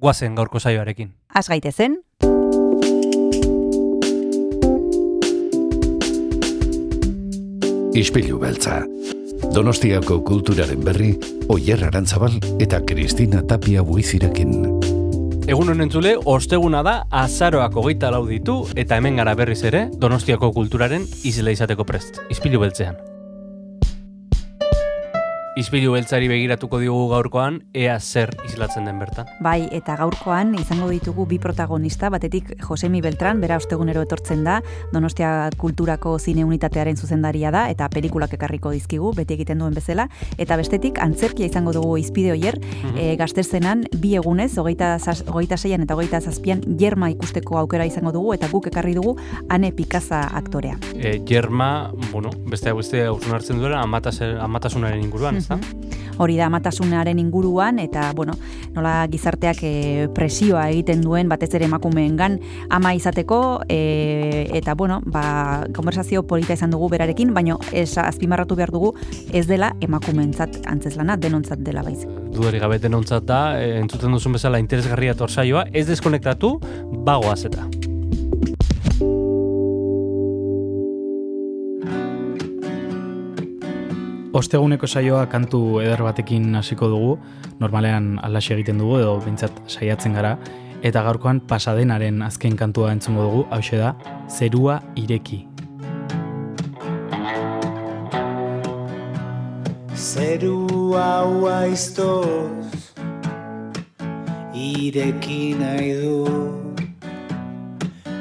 guazen gaurko saioarekin. Az gaitezen, Ispilu beltza. Donostiako kulturaren berri, Oyer Arantzabal eta Kristina Tapia buizirekin. Egun honen zule, osteguna da azaroak hogeita lau ditu eta hemen gara berriz ere Donostiako kulturaren izela izateko prest. Izpilu beltzean. Izpilu beltzari begiratuko diogu gaurkoan, ea zer islatzen den bertan. bai, eta gaurkoan izango ditugu bi protagonista, batetik Josemi Beltran, bera ostegunero etortzen da, Donostia Kulturako zine unitatearen zuzendaria da, eta pelikulak ekarriko dizkigu, beti egiten duen bezala, eta bestetik antzerkia izango dugu izpide oier, e, gazterzenan bi egunez, hogeita, zaz, hogeita seian eta hogeita zazpian, jerma ikusteko aukera izango dugu, eta guk ekarri dugu Ane Pikaza aktorea. E, Jerma, bueno, beste beste hausun hartzen duela, amatas, amatasunaren inguruan, ezta? Hori da amatasunaren inguruan eta bueno, nola gizarteak e, presioa egiten duen batez ere emakumeengan ama izateko e, eta bueno, ba, konversazio polita izan dugu berarekin, baino ez azpimarratu behar dugu ez dela emakumeentzat antzeslana denontzat dela baiz. Dudari gabe denontzat da, e, entzuten duzun bezala interesgarria torsaioa, ez deskonektatu, bagoaz eta. Osteguneko saioa kantu eder batekin hasiko dugu, normalean alaxe egiten dugu edo bintzat saiatzen gara, eta gaurkoan pasadenaren azken kantua entzungo dugu, hause da, zerua ireki. Zeru hau aiztoz Ireki nahi du.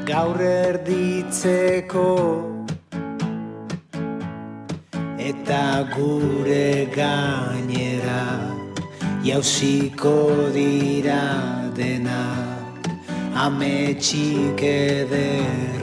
Gaur erditzeko Eta gure gainera Jauziko dira dena. Ametxik ederrena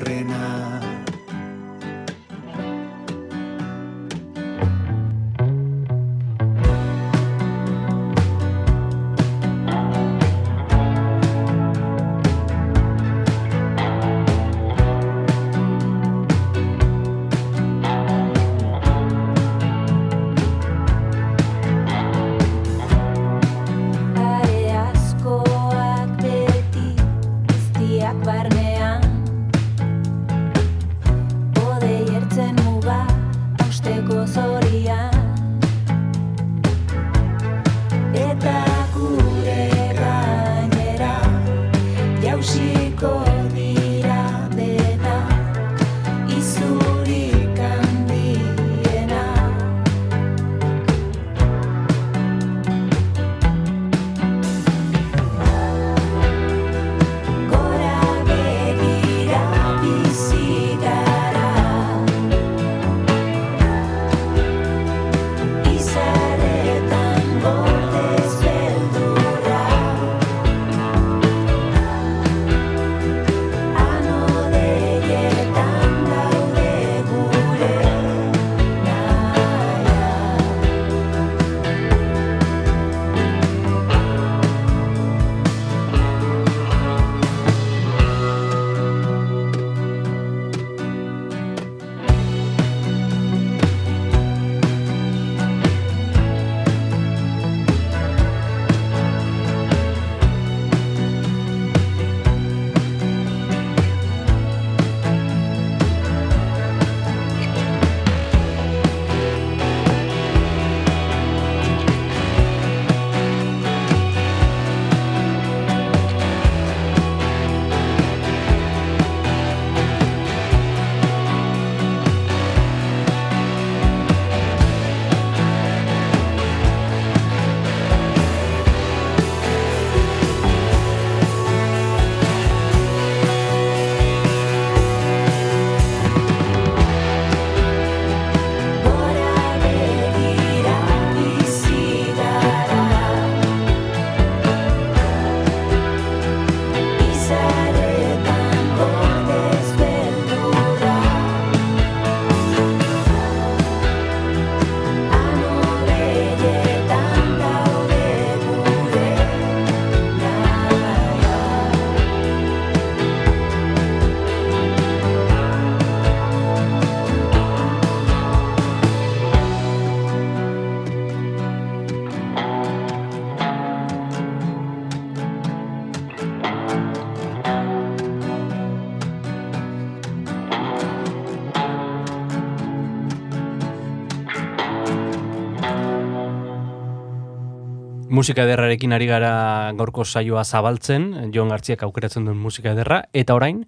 Musika ederrarekin ari gara gaurko saioa zabaltzen, Jon Gartziak aukeratzen duen musika ederra, eta orain,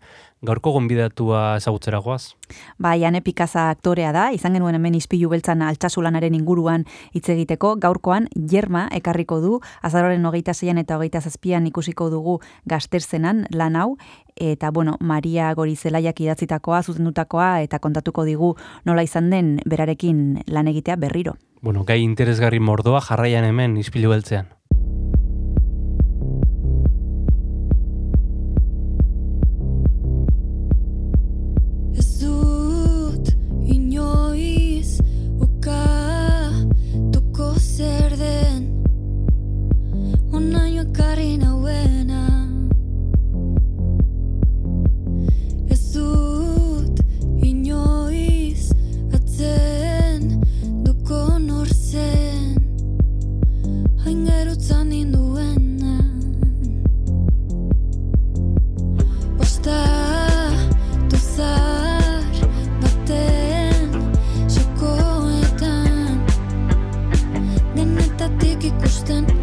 gaurko gonbidatua ezagutzera goaz. Ba, Jane Pikaza aktorea da, izan genuen hemen izpilu beltzan altxasulanaren inguruan hitz egiteko, gaurkoan jerma ekarriko du, azaroren hogeita zeian eta hogeita zazpian ikusiko dugu gazterzenan lan hau, eta bueno, Maria Gorizelaiak idatzitakoa, zuzendutakoa, eta kontatuko digu nola izan den berarekin lan egitea berriro. Bueno, gai interesgarri mordoa jarraian hemen izpilu beltzean. Ez dut uka tuko zer den. Onaino ekarri nauena. Atzen duko nor zen. Hain gerutzan done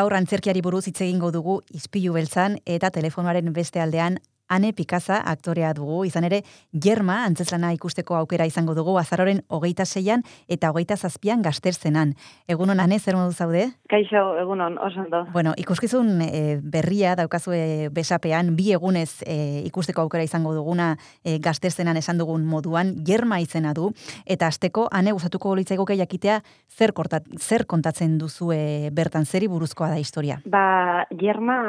Gaur antzerkiari buruz hitz egingo dugu izpilu beltzan eta telefonoaren beste aldean Ane Pikaza aktorea dugu, izan ere, Germa antzeslana ikusteko aukera izango dugu azaroren hogeita seian eta hogeita zazpian gazterzenan. Egunon, Ane, zer modu zaude? Kaixo, egunon, oso ondo. Bueno, ikuskizun e, berria daukazue besapean, bi egunez e, ikusteko aukera izango duguna e, gazterzenan esan dugun moduan, Germa izena du, eta asteko, Ane, gustatuko litzaiguke jakitea zer, kortat, zer kontatzen duzue bertan, zeri buruzkoa da historia? Ba, Germa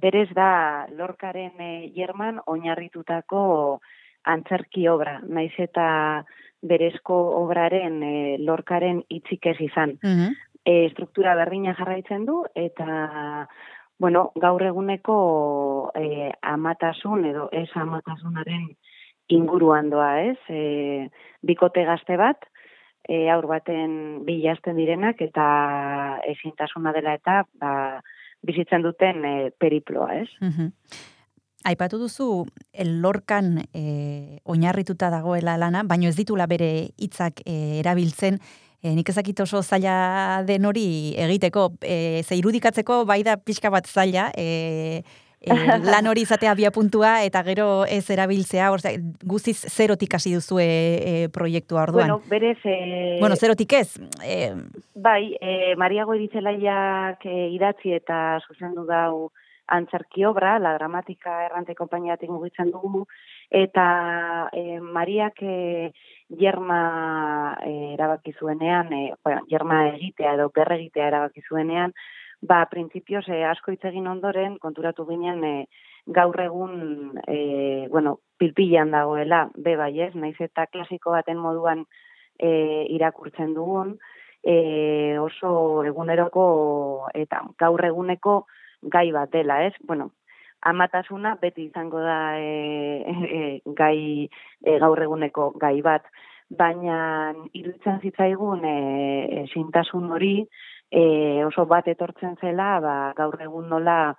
berez da lorkaren e, German oinarritutako antzerki obra, naiz eta berezko obraren e, lorkaren hitzik ez izan. Mhm. E, struktura berdina jarraitzen du eta bueno, gaur eguneko e, amatasun edo ez amatasunaren inguruan doa, ez? E, bikote gazte bat, e, aur baten bilazten direnak eta ezintasuna dela eta ba, bizitzen duten e, periploa, ez? Mhm. Aipatu duzu el lorkan e, oinarrituta dagoela lana, baino ez ditula bere hitzak e, erabiltzen, e, nik ezakit oso zaila den hori egiteko, e, ze irudikatzeko bai da pixka bat zaila, e, e, lan hori izatea bia puntua eta gero ez erabiltzea, osea, guztiz zerotik hasi duzu e, proiektua orduan. Bueno, berez... E, bueno, zerotik ez. E, Bai, e, Mariago Eritzelaiak e, idatzi eta zuzendu dau antzerki obra, la dramatika errante konpainiatik mugitzen dugu, eta e, Mariak e, jerma e, erabaki zuenean, e, bueno, jerma egitea edo berregitea erabaki zuenean, ba, printzipioz e, asko hitz egin ondoren, konturatu ginen e, gaur egun, e, bueno, pilpilan dagoela, be bai ez, naiz eta klasiko baten moduan e, irakurtzen dugun, e, oso eguneroko eta gaur eguneko gai bat dela, ez? Bueno, amatasuna beti izango da e, e, gai e, gaur eguneko gai bat, baina iruditzen zitzaigun e, ezintasun hori e, oso bat etortzen zela, ba, gaur egun nola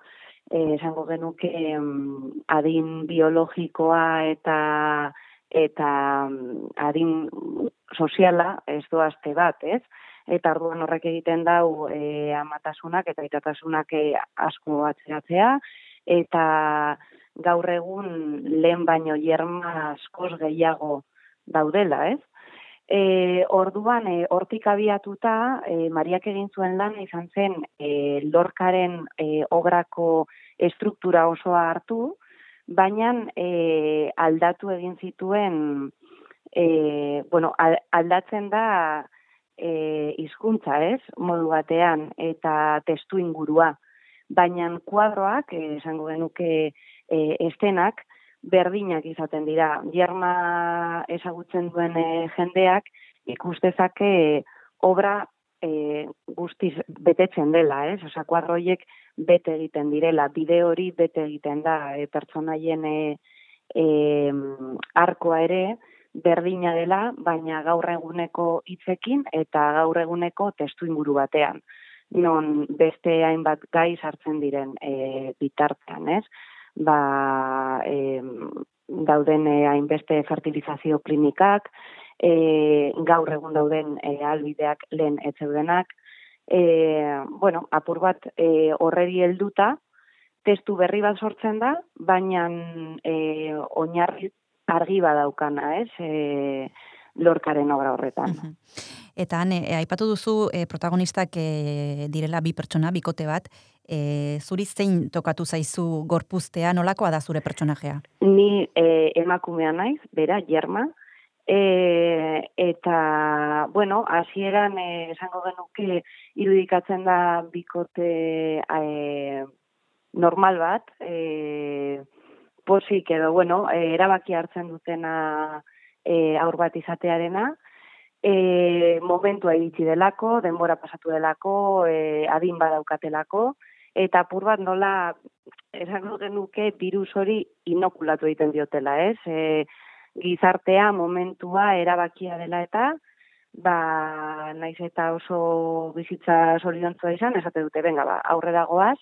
e, esango genuke em, adin biologikoa eta eta mm, adin soziala ez doazte bat, ez? eta orduan horrek egiten dau e, amatasunak eta itatasunak e, asko atzeratzea, eta gaur egun lehen baino jerma askoz gehiago daudela, ez? E, orduan, e, hortik abiatuta, e, Mariak egin zuen lan izan zen e, lorkaren e, obrako estruktura osoa hartu, baina e, aldatu egin zituen, e, bueno, al- aldatzen da e, hizkuntza, ez, modu batean, eta testu ingurua. Baina kuadroak, e, esango genuke e, estenak, berdinak izaten dira. Jerma ezagutzen duen e, jendeak ikustezake e, obra e, guztiz betetzen dela, ez? Osea, kuadro horiek bete egiten direla, bide hori bete egiten da, e, pertsonaien e, e, arkoa ere, berdina dela, baina gaur eguneko hitzekin eta gaur eguneko testu inguru batean. Non beste hainbat gai sartzen diren e, bitartean, ez? Ba, e, dauden e, hainbeste fertilizazio klinikak, e, gaur egun dauden e, albideak lehen etzeudenak, e, bueno, apur bat e, horreri helduta, testu berri bat sortzen da, baina e, oinarri argi badaukana, ez? E, lorkaren obra horretan. Eta han, e, aipatu duzu e, protagonistak e, direla bi pertsona, bikote bat, e, zuri zein tokatu zaizu gorpuztea, nolakoa da zure pertsonajea? Ni e, emakumea naiz, bera, jerma, e, eta, bueno, hasieran esango genuke irudikatzen da bikote e, normal bat, e, posik edo, bueno, e, erabaki hartzen dutena e, aur bat izatearena, e, momentua iritsi delako, denbora pasatu delako, e, adin badaukatelako, eta apur bat nola esango genuke virus hori inokulatu egiten diotela, ez? E, gizartea momentua erabakia dela eta ba, naiz eta oso bizitza zoriontzua izan, esate dute, benga, ba, aurrera goaz,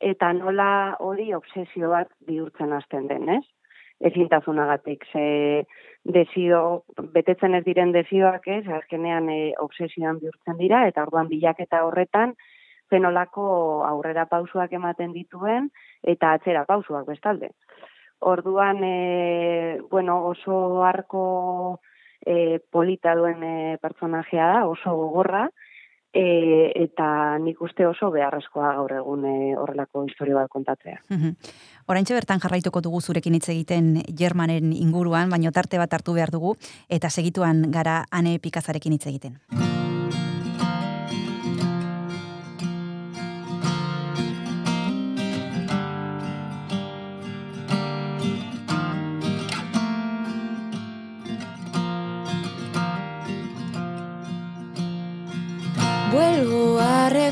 eta nola hori obsesio bat bihurtzen hasten den, ez? Ezintasunagatik, ze desio, betetzen ez diren desioak ez, azkenean e, obsesioan bihurtzen dira, eta orduan bilaketa horretan, zenolako aurrera pausuak ematen dituen, eta atzera pausuak bestalde. Orduan, e, bueno, oso arko e, polita duen e, pertsonajea da, oso gogorra, e, eta nik uste oso beharrezkoa gaur egun e, horrelako historia bat kontatzea. Mhm. Oraintxe bertan jarraituko dugu zurekin hitz egiten Germanen inguruan, baino tarte bat hartu behar dugu eta segituan gara Ane Pikazarekin hitz egiten.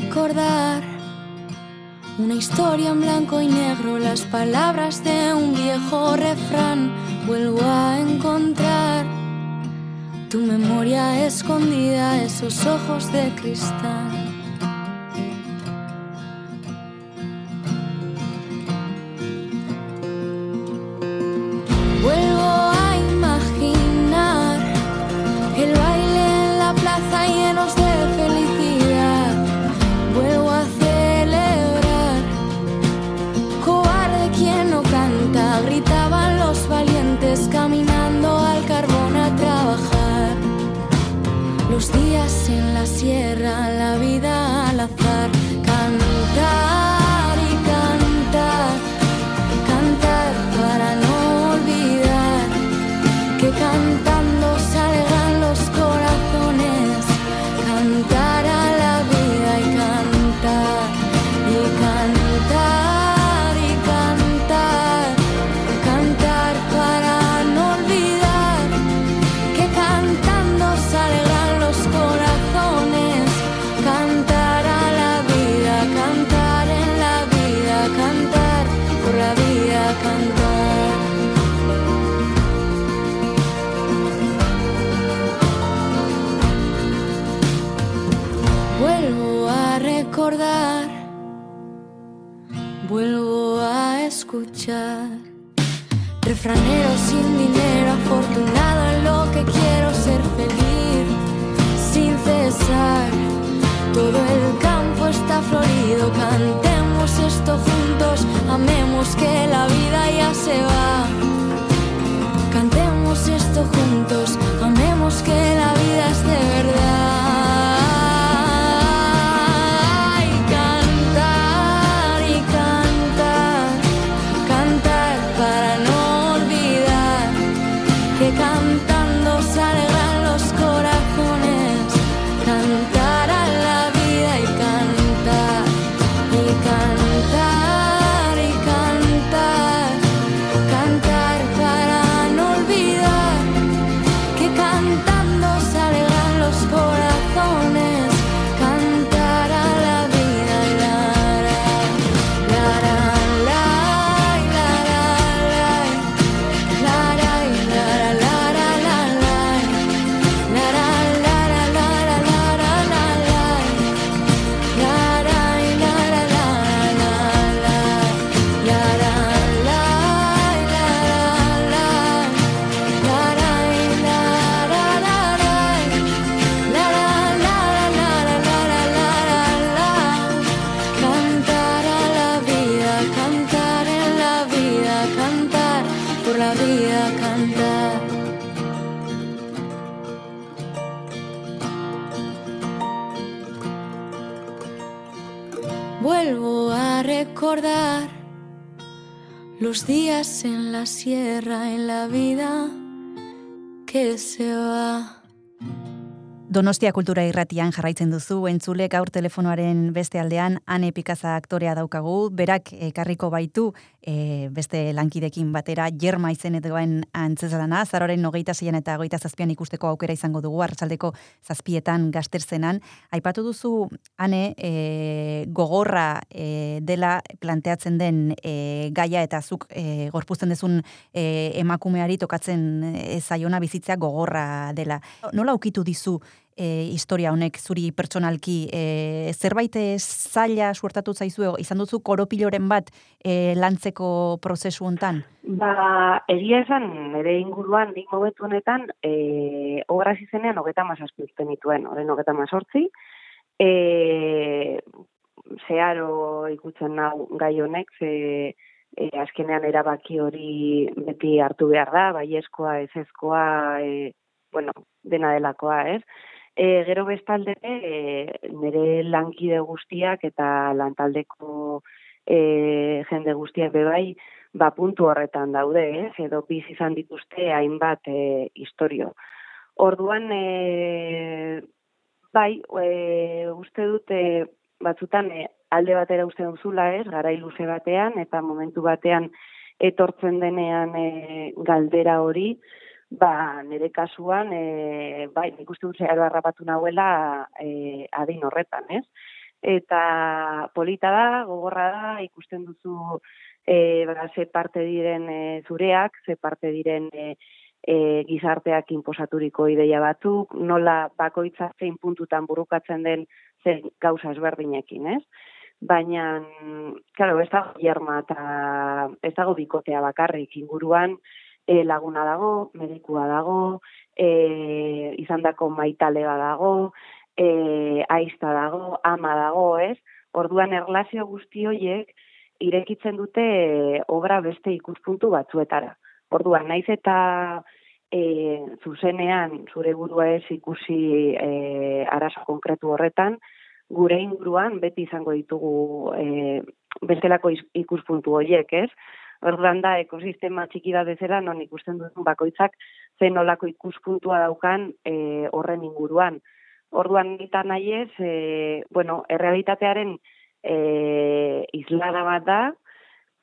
Recordar una historia en blanco y negro, las palabras de un viejo refrán. Vuelvo a encontrar tu memoria escondida, esos ojos de cristal. se va. Cantemos esto juntos. En la sierra, en la vida que se va. Donostia Kultura Irratian jarraitzen duzu, entzule gaur telefonoaren beste aldean Ane Pikaza aktorea daukagu, berak ekarriko baitu e, beste lankidekin batera Jerma izenekoen antzezlana, zaroren hogeita zeian eta hogeita zazpian ikusteko aukera izango dugu, arratsaldeko zazpietan gazterzenan. Aipatu duzu, Ane, e, gogorra e, dela planteatzen den e, gaia eta zuk e, gorpuzten dezun e, emakumeari tokatzen e, zaiona bizitzea gogorra dela. Nola ukitu dizu e, historia honek zuri pertsonalki e, zerbait zaila suertatu zaizu izan duzu koropiloren bat e, lantzeko prozesu hontan? Ba, egia esan, nire inguruan, nik momentu honetan, e, obra zizenean hogeta mazazpi urte nituen, horren hogeta mazortzi, e, zeharo ikutzen nau gai honek, ze e, azkenean erabaki hori beti hartu behar da, baiezkoa, ezezkoa, e, bueno, dena delakoa, ez? E, gero bestalde, e, nire lankide guztiak eta lantaldeko e, jende guztiak bebai, ba puntu horretan daude, ez? Edo biz izan dituzte hainbat e, historio. Orduan, e, bai, e, uste dute batzutan e, alde batera uste duzula ez, gara luze batean, eta momentu batean etortzen denean e, galdera hori, ba, nire kasuan, e, bai, nik uste dut zeharo harrapatu nahuela e, adin horretan, ez? Eta polita da, gogorra da, ikusten duzu e, ba, ze parte diren e, zureak, ze parte diren e, e, gizarteak inposaturiko ideia batzuk, nola bakoitza zein puntutan burukatzen den zen gauza ezberdinekin, ez? Baina, claro, ez dago jerma eta ez dago bikotea bakarrik inguruan, e, laguna dago, medikua dago, e, izan dako maitalea dago, e, aizta dago, ama dago, ez? Orduan erlazio guzti horiek irekitzen dute e, obra beste ikuspuntu batzuetara. Orduan, naiz eta e, zuzenean zure burua ez ikusi e, arazo konkretu horretan, gure inguruan beti izango ditugu e, bestelako ikuspuntu horiek, ez? Orduan da, ekosistema txiki da bezala, non ikusten duen bakoitzak zen olako ikuspuntua daukan e, horren inguruan. Orduan eta nahi ez, e, bueno, errealitatearen e, izlada bat da,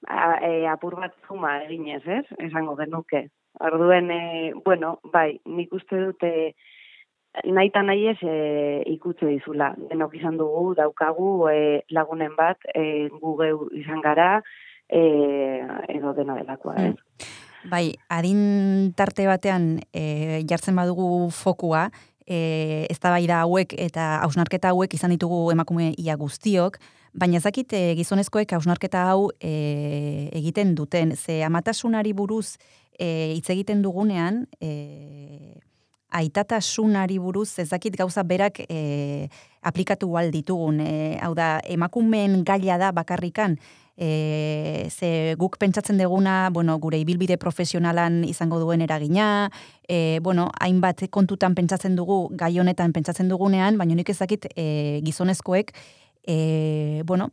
a, e, apur bat zuma eginez, ez? Esango genuke. Orduen, e, bueno, bai, nik uste dute nahi eta nahi ez e, ikutze dizula. Denok izan dugu, daukagu e, lagunen bat, e, gu izan gara, e, edo dena delakoa, mm. eh? Bai, adin tarte batean e, jartzen badugu fokua, e, ez da bai da hauek eta hausnarketa hauek izan ditugu emakume ia guztiok, baina ezakit e, gizonezkoek hausnarketa hau e, egiten duten, ze amatasunari buruz e, hitz egiten dugunean, e, aitatasunari buruz ez dakit gauza berak e, aplikatu ditugun. E, hau da, emakumeen gaila da bakarrikan, e, ze guk pentsatzen deguna, bueno, gure ibilbide profesionalan izango duen eragina, e, bueno, hainbat kontutan pentsatzen dugu, gai honetan pentsatzen dugunean, baina nik ezakit e, gizonezkoek, e, bueno,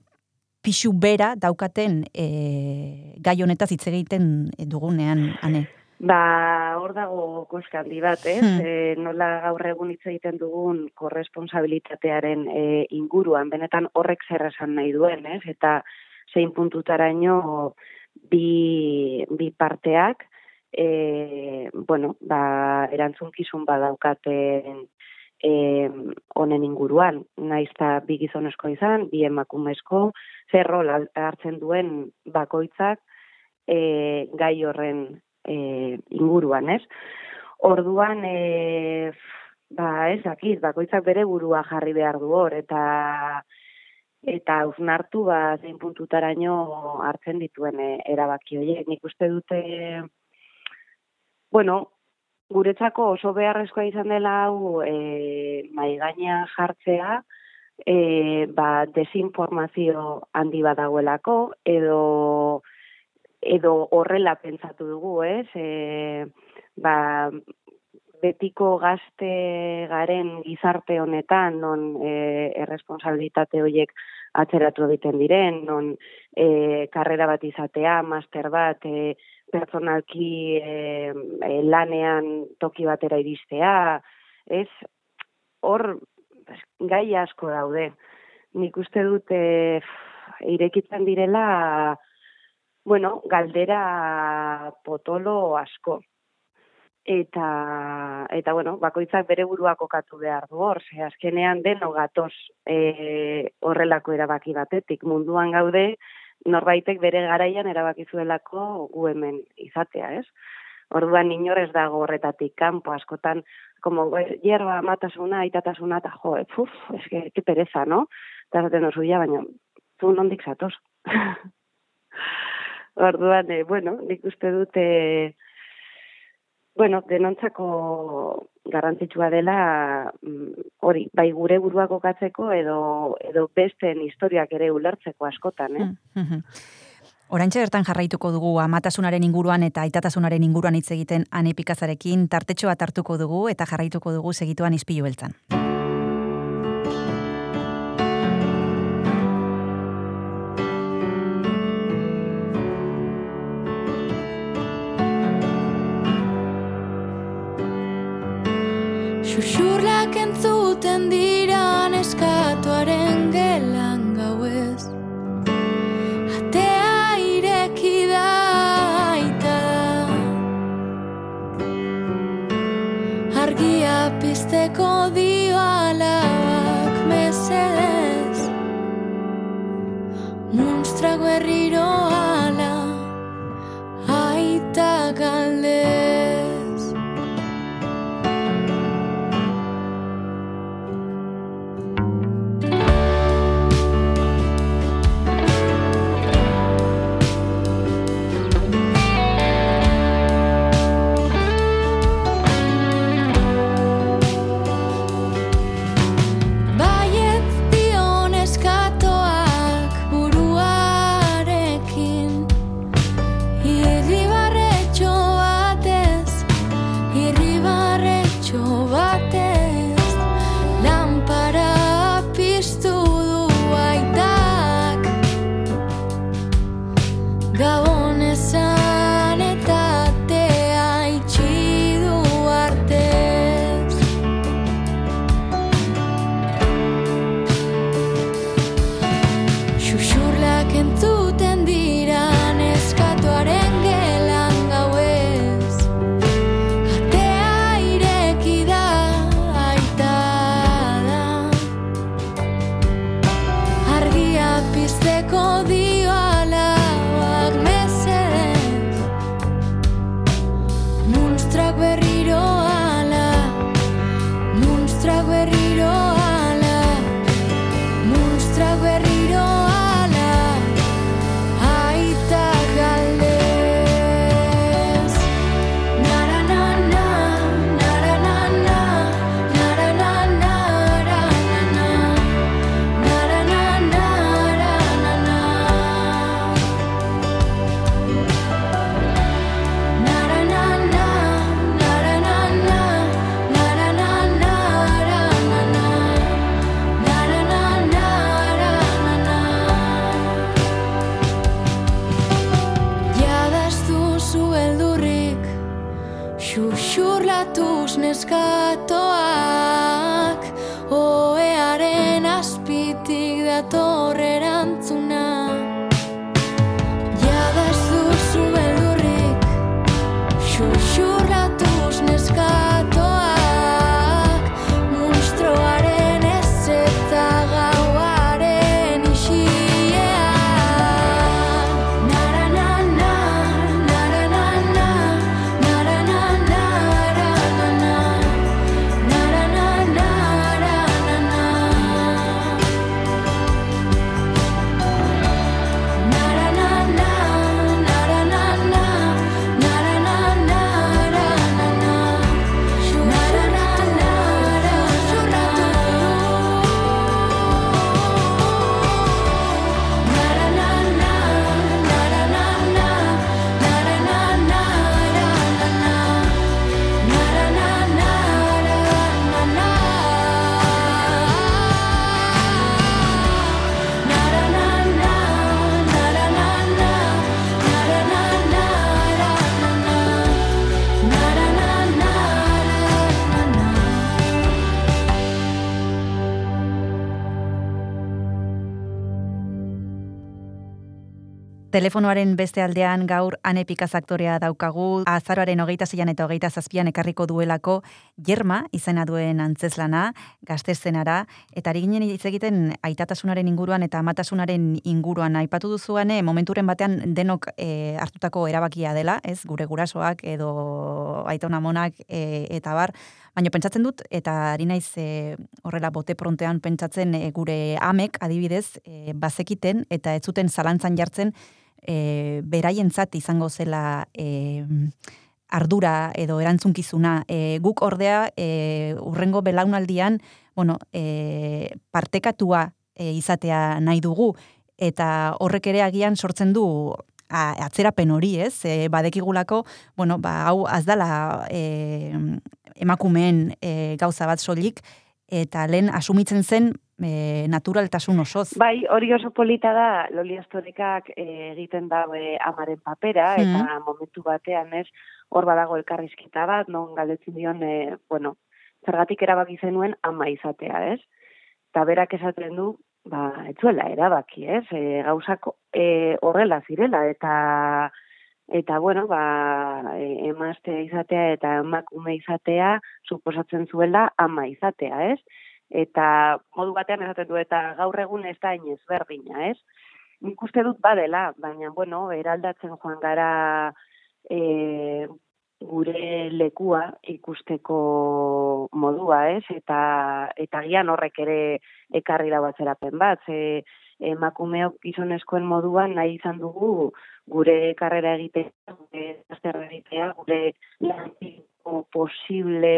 pixu bera daukaten e, gai honetaz hitz egiten dugunean, ane? Ba, hor dago koskandi bat, ez? Hmm. E, nola gaur egun hitz egiten dugun korresponsabilitatearen e, inguruan, benetan horrek zer esan nahi duen, ez? Eta zein puntutaraino bi, bi parteak e, bueno, ba, erantzunkizun badaukaten e, honen inguruan, naizta bi gizonezko izan, bi emakumezko, zer rol hartzen duen bakoitzak e, gai horren e, inguruan, ez? Orduan, e, ba, ez, akiz, bakoitzak bere burua jarri behar du hor, eta eta ausnartu ba zein puntutaraino hartzen dituen e, erabaki horiek. Nik uste dute bueno, guretzako oso beharrezkoa izan dela hau e, maigaina jartzea e, ba, desinformazio handi bat dagoelako edo edo horrela pentsatu dugu, ez? E, ba, betiko gazte garen gizarte honetan, non e, erresponsabilitate horiek atzeratu egiten diren, non e, karrera bat izatea, master bat, e, personalki e, e, lanean toki batera iristea, ez, hor gai asko daude. Nik uste dute irekitzen direla, bueno, galdera potolo asko eta eta bueno, bakoitzak bere burua kokatu behar du hor, ze azkenean deno gatoz e, horrelako erabaki batetik munduan gaude, norbaitek bere garaian erabaki zuelako gu hemen izatea, ez? Orduan inorez dago horretatik kanpo askotan como hierba matasuna, aitatasuna ta jo, uf, es que qué pereza, ¿no? Ta zaten oso ja, baina zu nondik zatoz. Orduan, eh, bueno, nik uste dute Bueno, denontzako garrantzitsua dela mm, hori, bai gure burua kokatzeko edo edo besteen historiak ere ulertzeko askotan, eh? Mm, Oraintxe bertan jarraituko dugu amatasunaren inguruan eta aitatasunaren inguruan hitz egiten anepikazarekin tartetxoa hartuko dugu eta jarraituko dugu segituan izpilu beltzan. Entzuten dira neskatuaren gelan gauez Atea ireki da aita Argia pizteko dio alabak mesedez. Munstrago herriro Telefonoaren beste aldean gaur anepikaz aktorea daukagu, azaroaren hogeita zeian eta hogeita zazpian ekarriko duelako jerma izena duen antzeslana, gaztezenara, eta ari ginen hitz egiten aitatasunaren inguruan eta amatasunaren inguruan. Aipatu duzuane, momenturen batean denok e, hartutako erabakia dela, ez? Gure gurasoak edo aitona monak e, eta bar, Baina pentsatzen dut, eta ari naiz e, horrela bote prontean pentsatzen e, gure amek adibidez e, bazekiten eta ez zuten zalantzan jartzen e, beraientzat izango zela e, ardura edo erantzunkizuna. E, guk ordea e, urrengo belaunaldian bueno, e, partekatua e, izatea nahi dugu eta horrek ere agian sortzen du atzerapen hori, ez? E, badekigulako, bueno, ba, hau azdala e, emakumeen e, gauza bat soilik, eta lehen asumitzen zen e, naturaltasun osoz. Bai, hori oso polita da, loli astorikak e, egiten daue amaren papera, eta mm. momentu batean ez, hor badago elkarrizkita bat, non galdetzen dion, e, bueno, zergatik erabaki zenuen ama izatea, ez? Eta berak esaten du, ba, etzuela erabaki, ez? E, gauzako e, horrela zirela, eta eta bueno, ba, e, emaztea izatea eta emakume izatea suposatzen zuela ama izatea, ez? Eta modu batean esaten du eta gaur egun ez da inez berdina, ez? Nik uste dut badela, baina, bueno, eraldatzen joan gara e, gure lekua ikusteko modua, ez? Eta, eta gian horrek ere ekarri da batzerapen bat, ze emakumeok gizonezkoen moduan nahi izan dugu gure karrera egitea, gure azterra egitea, gure lantiko posible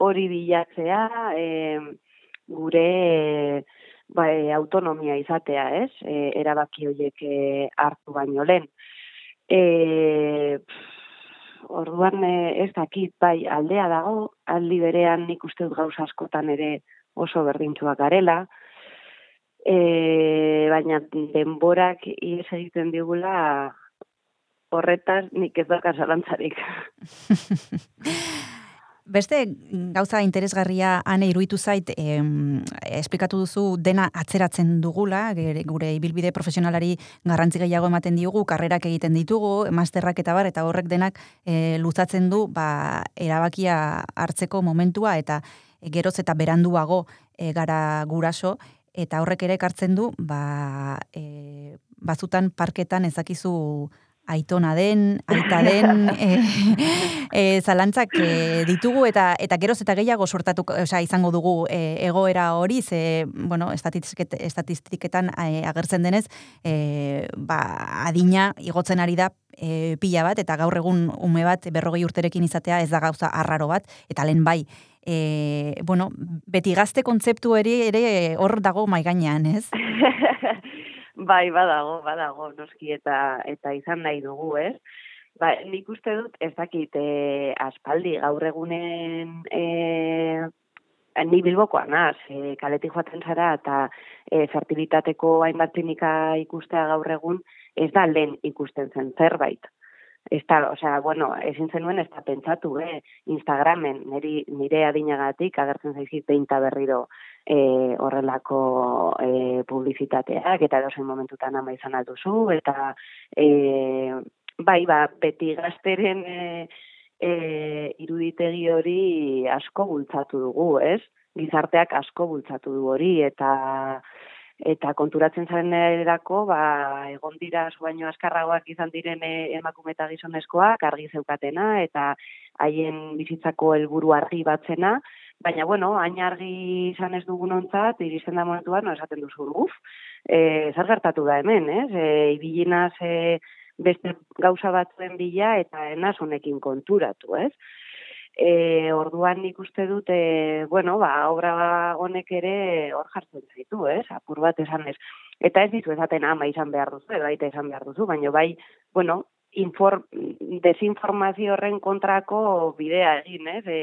hori bilatzea, eh, gure ba, e, autonomia izatea, ez? E, erabaki horiek e, hartu baino lehen. E, orduan e, ez dakit, bai, aldea dago, aldi berean nik uste dut gauz askotan ere oso berdintzuak garela, e, baina denborak ies egiten digula horretaz nik ez dakar zalantzarik. Beste gauza interesgarria ane iruitu zait, em, esplikatu duzu dena atzeratzen dugula, gure ibilbide profesionalari garrantzi gehiago ematen diogu, karrerak egiten ditugu, masterrak eta bar, eta horrek denak e, luzatzen du ba, erabakia hartzeko momentua, eta geroz eta beranduago e, gara guraso, eta horrek ere ekartzen du, ba, e, bazutan parketan ezakizu aitona den, aita den, e, e, zalantzak e, ditugu eta eta geroz eta gehiago sortatu, osea, izango dugu e, egoera hori, ze, bueno, estatistiketan e, agertzen denez, e, ba, adina igotzen ari da e, pila bat, eta gaur egun ume bat berrogei urterekin izatea ez da gauza arraro bat, eta lehen bai, e, bueno, beti gazte kontzeptu ere, ere hor dago maiganean, ez? Bai, badago, badago, noski eta eta izan nahi dugu, ez? Ba, nik uste dut, ez dakit, e, aspaldi, gaur egunen, e, ni bilbokoa naz, e, kaleti joaten zara, eta e, fertilitateko hainbat klinika ikustea gaur egun, ez da lehen ikusten zen zerbait. Ez da, osea, bueno, ezin zenuen ez da pentsatu, eh? Instagramen, niri, nire adinagatik, agertzen zaizit, peinta berriro, e, horrelako e, publizitateak eta edozein momentutan ama izan alduzu eta e, bai ba beti gazteren e, e, iruditegi hori asko bultzatu dugu, ez? Gizarteak asko bultzatu du hori eta eta konturatzen zaren erako, ba, egon dira baino askarragoak izan diren emakume eta gizonezkoak, argi zeukatena, eta haien bizitzako helburu argi batzena, Baina, bueno, hain argi izan ez dugun ontzat, iristen da momentuan, no, esaten duzu, uf, e, zer gertatu da hemen, ez? E, ibilinaz e, beste gauza batzuen bila eta enaz honekin konturatu, ez? E, orduan nik uste dute, bueno, ba, obra honek ere hor jartzen zaitu, ez? Apur bat esan ez. Eta ez ditu esaten ama izan behar duzu, edo baita izan behar duzu, baina bai, bueno, infor, desinformazio horren kontrako bidea egin, ez? E,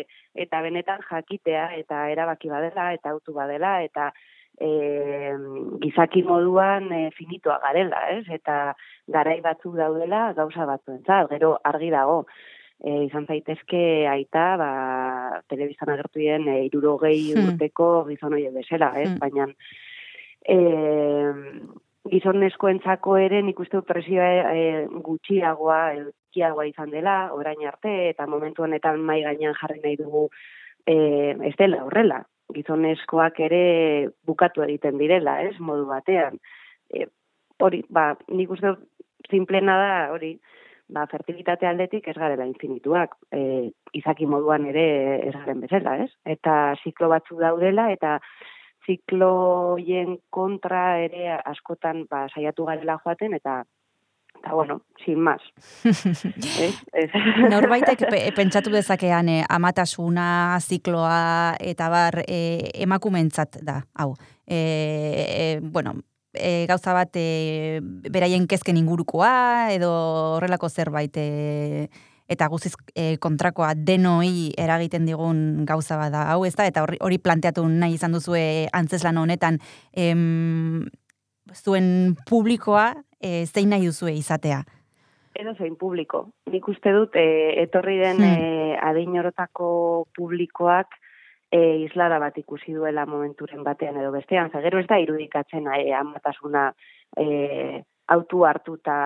eta benetan jakitea eta erabaki badela eta autu badela eta e, gizaki moduan e, finitoa garela, ez? Eta garai batzuk daudela gauza batzuentzat, gero argi dago. E, izan zaitezke aita, ba, telebizan agertu dien, e, irurogei hmm. urteko gizon hori bezala, ez? Hmm. Baina, e, gizonezkoentzako ere nik uste presioa e, gutxiagoa, gutxiagoa izan dela, orain arte, eta momentu honetan mai gainean jarri nahi dugu e, ez dela horrela. Gizonezkoak ere bukatu egiten direla, ez, modu batean. E, hori, ba, nik uste simplena da, hori, ba, fertilitate aldetik ez garela infinituak. E, izaki moduan ere ez garen bezala, ez? Eta ziklo batzu daudela, eta zikloien kontra ere askotan ba, saiatu garela joaten, eta eta bueno, sin más. Norbaitek pentsatu dezakean eh, amatasuna, zikloa, eta bar eh, emakumentzat da, hau. Eh, eh, bueno, e, gauza bat e, beraien kezken ingurukoa edo horrelako zerbait e, eta guziz e, kontrakoa denoi eragiten digun gauza bat da hau ez da eta hori, hori planteatu nahi izan duzue antzeslan honetan em, zuen publikoa e, zein nahi duzue izatea? Edo zein publiko. Nik uste dut, e, etorri den Hmm. e, adin publikoak e, islada bat ikusi duela momenturen batean edo bestean. Zagero ez da irudikatzen e, amatasuna e, autu hartuta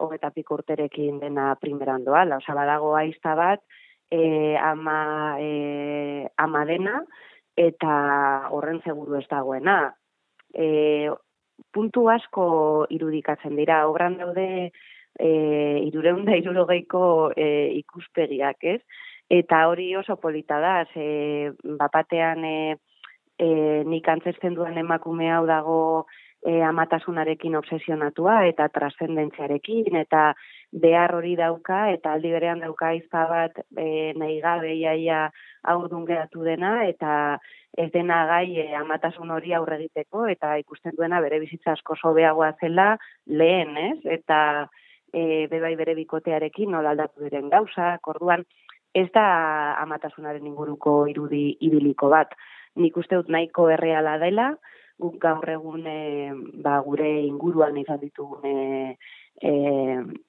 hogeta piko urterekin dena primeran doala. Osa, badago aizta bat, e, ama, e, ama dena, eta horren seguru ez dagoena. E, puntu asko irudikatzen dira, obran daude e, irureunda irurogeiko e, ikuspegiak, ez? Eta hori oso polita da, ze bapatean e, e, nik antzesten duen emakume hau dago e, amatasunarekin obsesionatua eta trascendentziarekin eta behar hori dauka eta aldi berean dauka izpa bat e, nahi gabe iaia aurdun geratu dena eta ez dena gai e, amatasun hori aurre egiteko eta ikusten duena bere bizitza asko sobeagoa zela lehen, ez? Eta e, bebai bere bikotearekin nola aldatu diren gauza, orduan ez da amatasunaren inguruko irudi ibiliko bat. Nik uste dut nahiko erreala dela, guk gaur egun e, ba, gure inguruan izan ditugun e, e,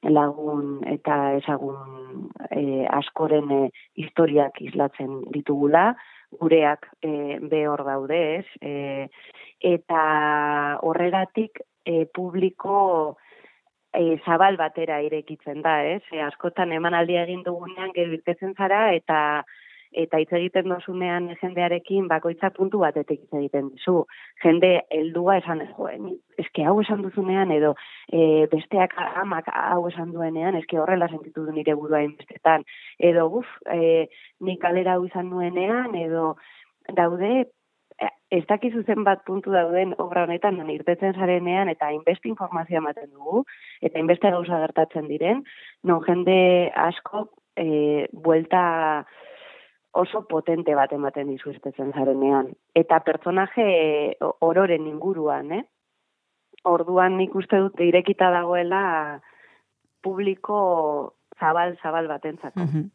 lagun eta ezagun e, askoren e, historiak islatzen ditugula, gureak e, behor daude, ez? E, eta horregatik e, publiko e, zabal batera irekitzen da, ez? E, askotan emanaldia egin dugunean gero irtetzen zara eta eta hitz egiten dozunean jendearekin bakoitza puntu batetik hitz egiten dizu. Jende heldua esan jo, ni- eske hau esan duzunean edo e, besteak amak hau esan duenean eske horrela sentitu du nire burua inbestetan edo buf, e, nik kalera hau izan nuenean edo daude ez dakizu zenbat puntu dauden obra honetan non irtetzen zarenean eta inbeste informazioa ematen dugu eta inbeste gauza gertatzen diren non jende asko e, buelta oso potente bat ematen dizu irtetzen zarenean. Eta pertsonaje o- ororen inguruan, eh? Orduan nik uste dut irekita dagoela publiko zabal-zabal batentzako. Mhm.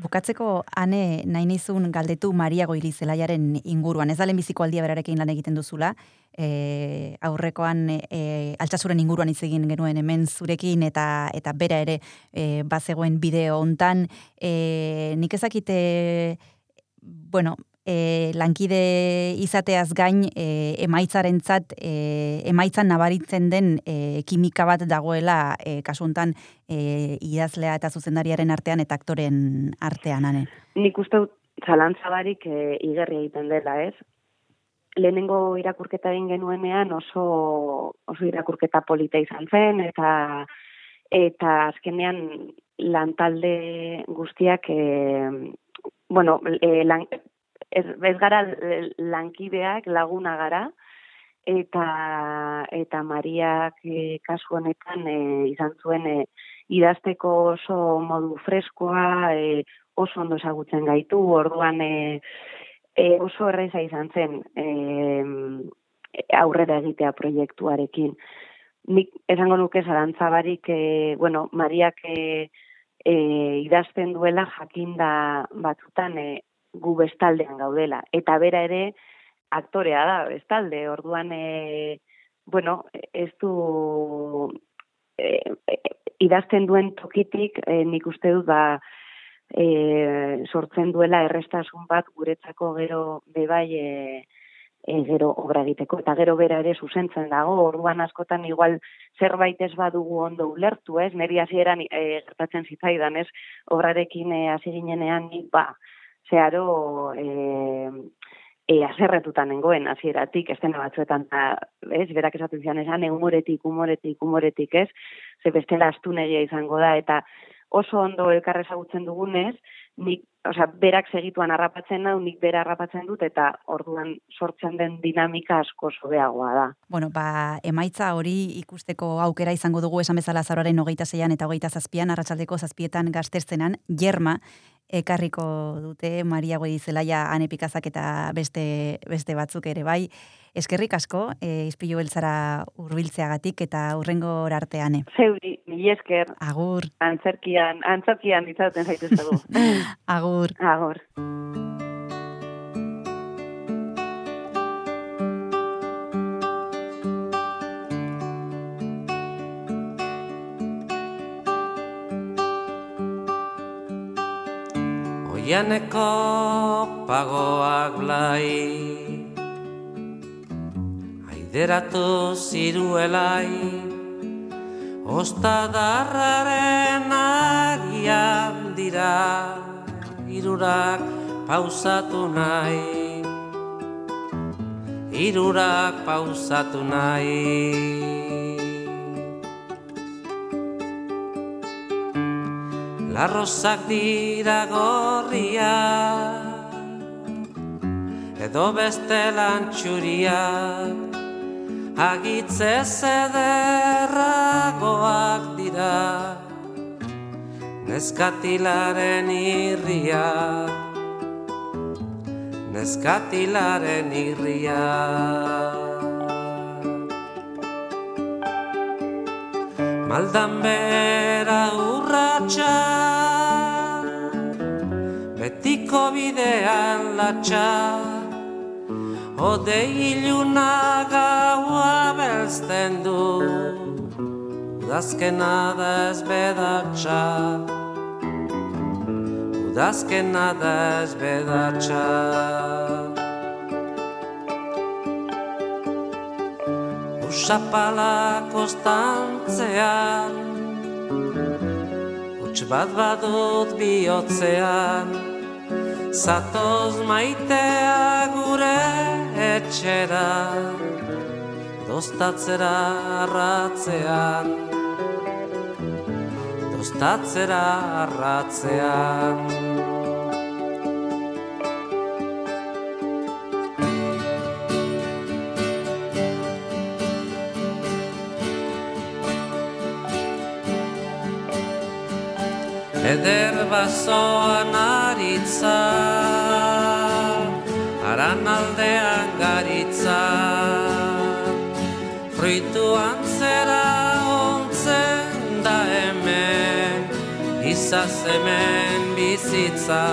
Bukatzeko, ane, nahi nizun galdetu Maria Goiri zelaiaren inguruan. Ez da lehenbiziko aldia berarekin lan egiten duzula. E, aurrekoan e, altxasuren inguruan hitz egin genuen hemen zurekin eta eta bera ere e, bazegoen bideo hontan. E, nik ezakite, bueno, e, lankide izateaz gain e, emaitzarentzat e, emaitzan nabaritzen den e, kimika bat dagoela e, kasu hontan e, idazlea eta zuzendariaren artean eta aktoren artean ane. Nik uste dut zalantza barik e, igerri egiten dela, ez? Lehenengo irakurketa egin genuenean oso, oso irakurketa polita izan zen, eta eta azkenean lantalde guztiak, e, bueno, e, lan, ez, ez gara lankideak laguna gara, eta eta Mariak e, kasu honetan e, izan zuen e, idazteko oso modu freskoa, e, oso ondo ezagutzen gaitu, orduan e, e, oso erreza izan zen e, aurrera egitea proiektuarekin. Nik esango nuke zarantza barik, e, bueno, Mariak e, e, idazten duela jakinda batzutan e, gu bestaldean gaudela. Eta bera ere aktorea da bestalde, orduan e, bueno, ez du e, e, idazten duen tokitik e, nik uste dut ba e, sortzen duela errestasun bat guretzako gero bebai e, e, gero obra egiteko. Eta gero bera ere zuzentzen dago. Orduan askotan igual zerbait ez badugu ondo ulertu ez? Neri hasieran e, gertatzen zitzaidan ez? Obrarekin e, hasi ginenean nik ba zeharo e, e, aserretutan nengoen hasieratik estena batzuetan ta, ez, berak esaten zian esan humoretik, humoretik, humoretik, ez, ze bestela astunegia izango da, eta oso ondo elkar ezagutzen dugunez, nik, osea, berak segituan harrapatzen nau, nik bera harrapatzen dut, eta orduan sortzen den dinamika asko sobeagoa da. Bueno, ba, emaitza hori ikusteko aukera izango dugu esan bezala zauraren hogeita zeian eta hogeita zazpian, arratsaldeko zazpietan gazterzenan, jerma, ekarriko dute Maria Goizelaia anepikazak eta beste, beste batzuk ere bai. Eskerrik asko, e, izpilu beltzara urbiltzeagatik eta urrengo arteane. Zeuri, mi esker. Agur. Antzerkian, antzerkian izaten zaituztegu. Agur. Agur. Oianeko pagoak blai Aideratu ziruelai Ostadarraren agian dira Irurak pausatu nahi. Irurak pausatu nahi Larrozak dira gorria Edo beste lantxuriak Agitze zederragoak dira Neskatilaren irria. Neskatilaren irria Maldan bera urratxa Betiko bidean latxa Ode iluna gaua belzten du Udazkena da ez bedatxa Udazkena da ez bedatxa Usapala kostantzean Uts bat badut bihotzean Zatoz maitea gure etxera Dostatzera arratzean. Dostatzera arratzean Eder bazoan aritza Aran aldean garitza. Fruitu antzera ontzen da hemen Izaz hemen bizitza.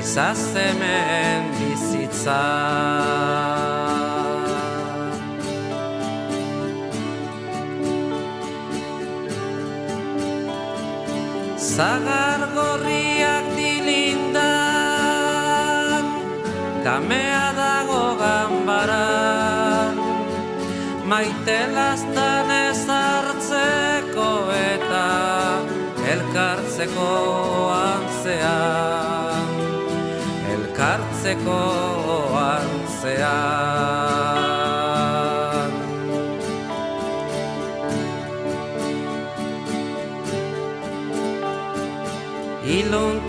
Izaz hemen bizitza Zagar gorriak dilindan Kamea dago ganbaran Maite lastan ez hartzeko eta Elkartzeko antzean. Elkartzeko antzean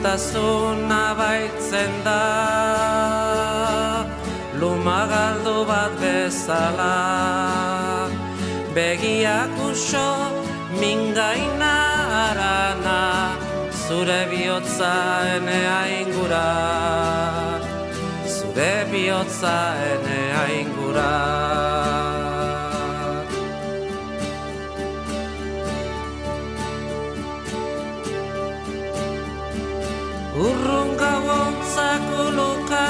Iluntasuna baitzen da. Lumagaldu bat bezala. Begiak uso mingaina arana Zure bihotza enea ingura Zure bihotza enea ingura Urrun gauon zakuluka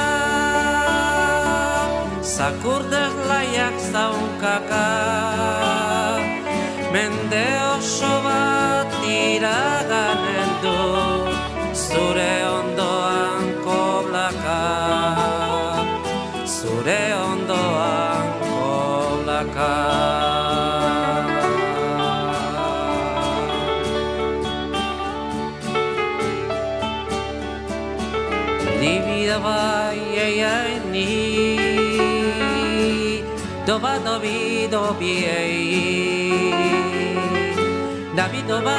Zakurdez laiak zaunkaka Mende oso bat iraganen Davidova, Davidovije. Oh, Davidova,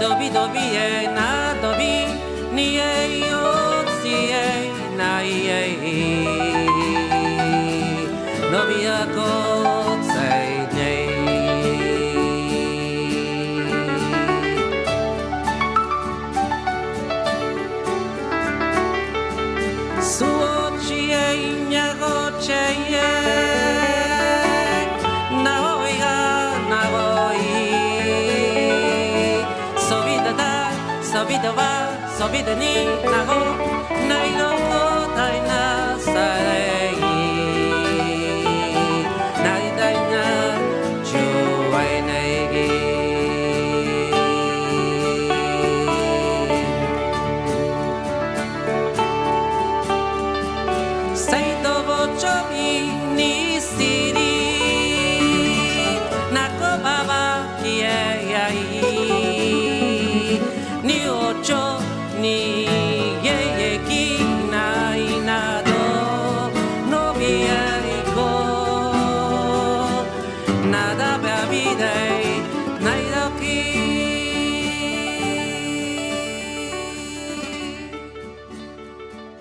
Davidovije, oh, ah, na Dovi, nije i ocije, na je i. Novijako cej dnej. So ba, zobide ni nago Nahi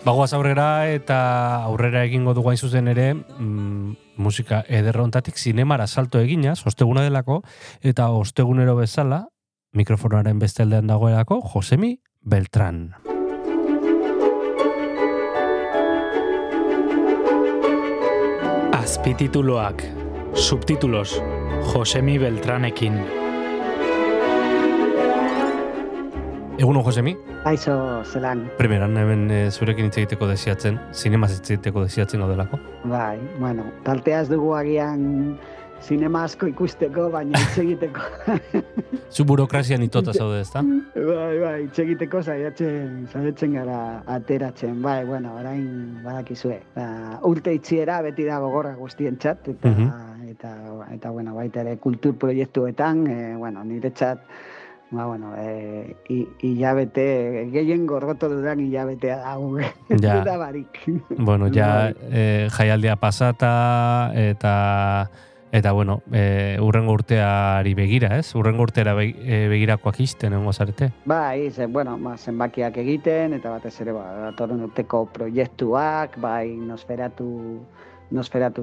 Bagoaz aurrera eta aurrera egingo dugu hain zuzen ere mm, musika ederra hontatik zinemara salto egina, osteguna delako, eta ostegunero bezala, mikrofonaren beste aldean dagoelako, Josemi Beltran. Azpitituloak, subtitulos, Josemi Beltranekin. Eguno, Josemi? Aizo, zelan, Primeran, hemen e, zurekin hitz egiteko desiatzen, zinemaz hitz egiteko desiatzen gaudelako. bai, bueno, taltea ez dugu agian zinema asko ikusteko, baina hitz egiteko. Zu burokrazian itota zaude, ezta? bai, bai, hitz egiteko saiatzen, saiatzen gara ateratzen, bai, bueno, orain badakizue. Ba, urte itxiera beti da gogorra guztientzat, eta, Mhm. eta, eta, bueno, baita ere kultur proiektuetan, e, bueno, niretzat, ba, bueno, e, hilabete, gehien gorroto dudan hilabetea dago, Ja. duda barik. Bueno, ja Bai. e, jaialdia pasata eta eta bueno, e, urrengo urteari begira, ez? Urrengo urteara be, e, begirakoak izten egongo zarete. Bai, ze, bueno, ba, zenbakiak egiten, eta batez ere, ba, datorren urteko proiektuak, bai, nosferatu, nosferatu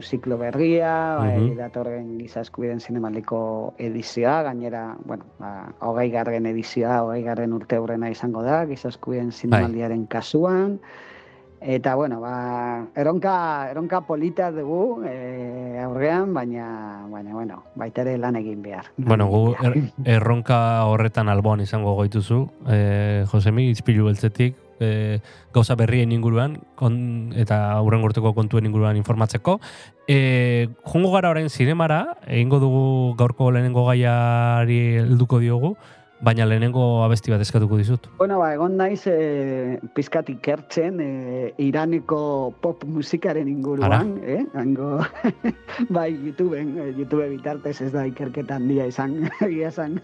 ziklo berria, bai, Mhm. datorren giza eskubideen zinemaldiko edizioa, gainera, bueno, ba, hogei garren edizioa, hogei garren urte hurrena izango da, giza eskubideen zinemaldiaren kasuan, Eta, bueno, ba, eronka, eronka polita dugu e, aurrean, baina, baina, bueno, baita ere lan egin behar. Bueno, gu er, erronka horretan alboan izango goituzu, e, Josemi, izpilu beltzetik, e, gauza berrien inguruan kon, eta aurren urteko kontuen inguruan informatzeko. E, jungo gara orain zinemara, egingo dugu gaurko lehenengo gaiari helduko diogu, baina lehenengo abesti bat eskatuko dizut. Bueno, ba, egon naiz e, pizkat ikertzen e, Iraneko pop musikaren inguruan, eh? Hango, bai, YouTubeen, eh, YouTube bitartez ez da ikerketa handia izan, egia esan.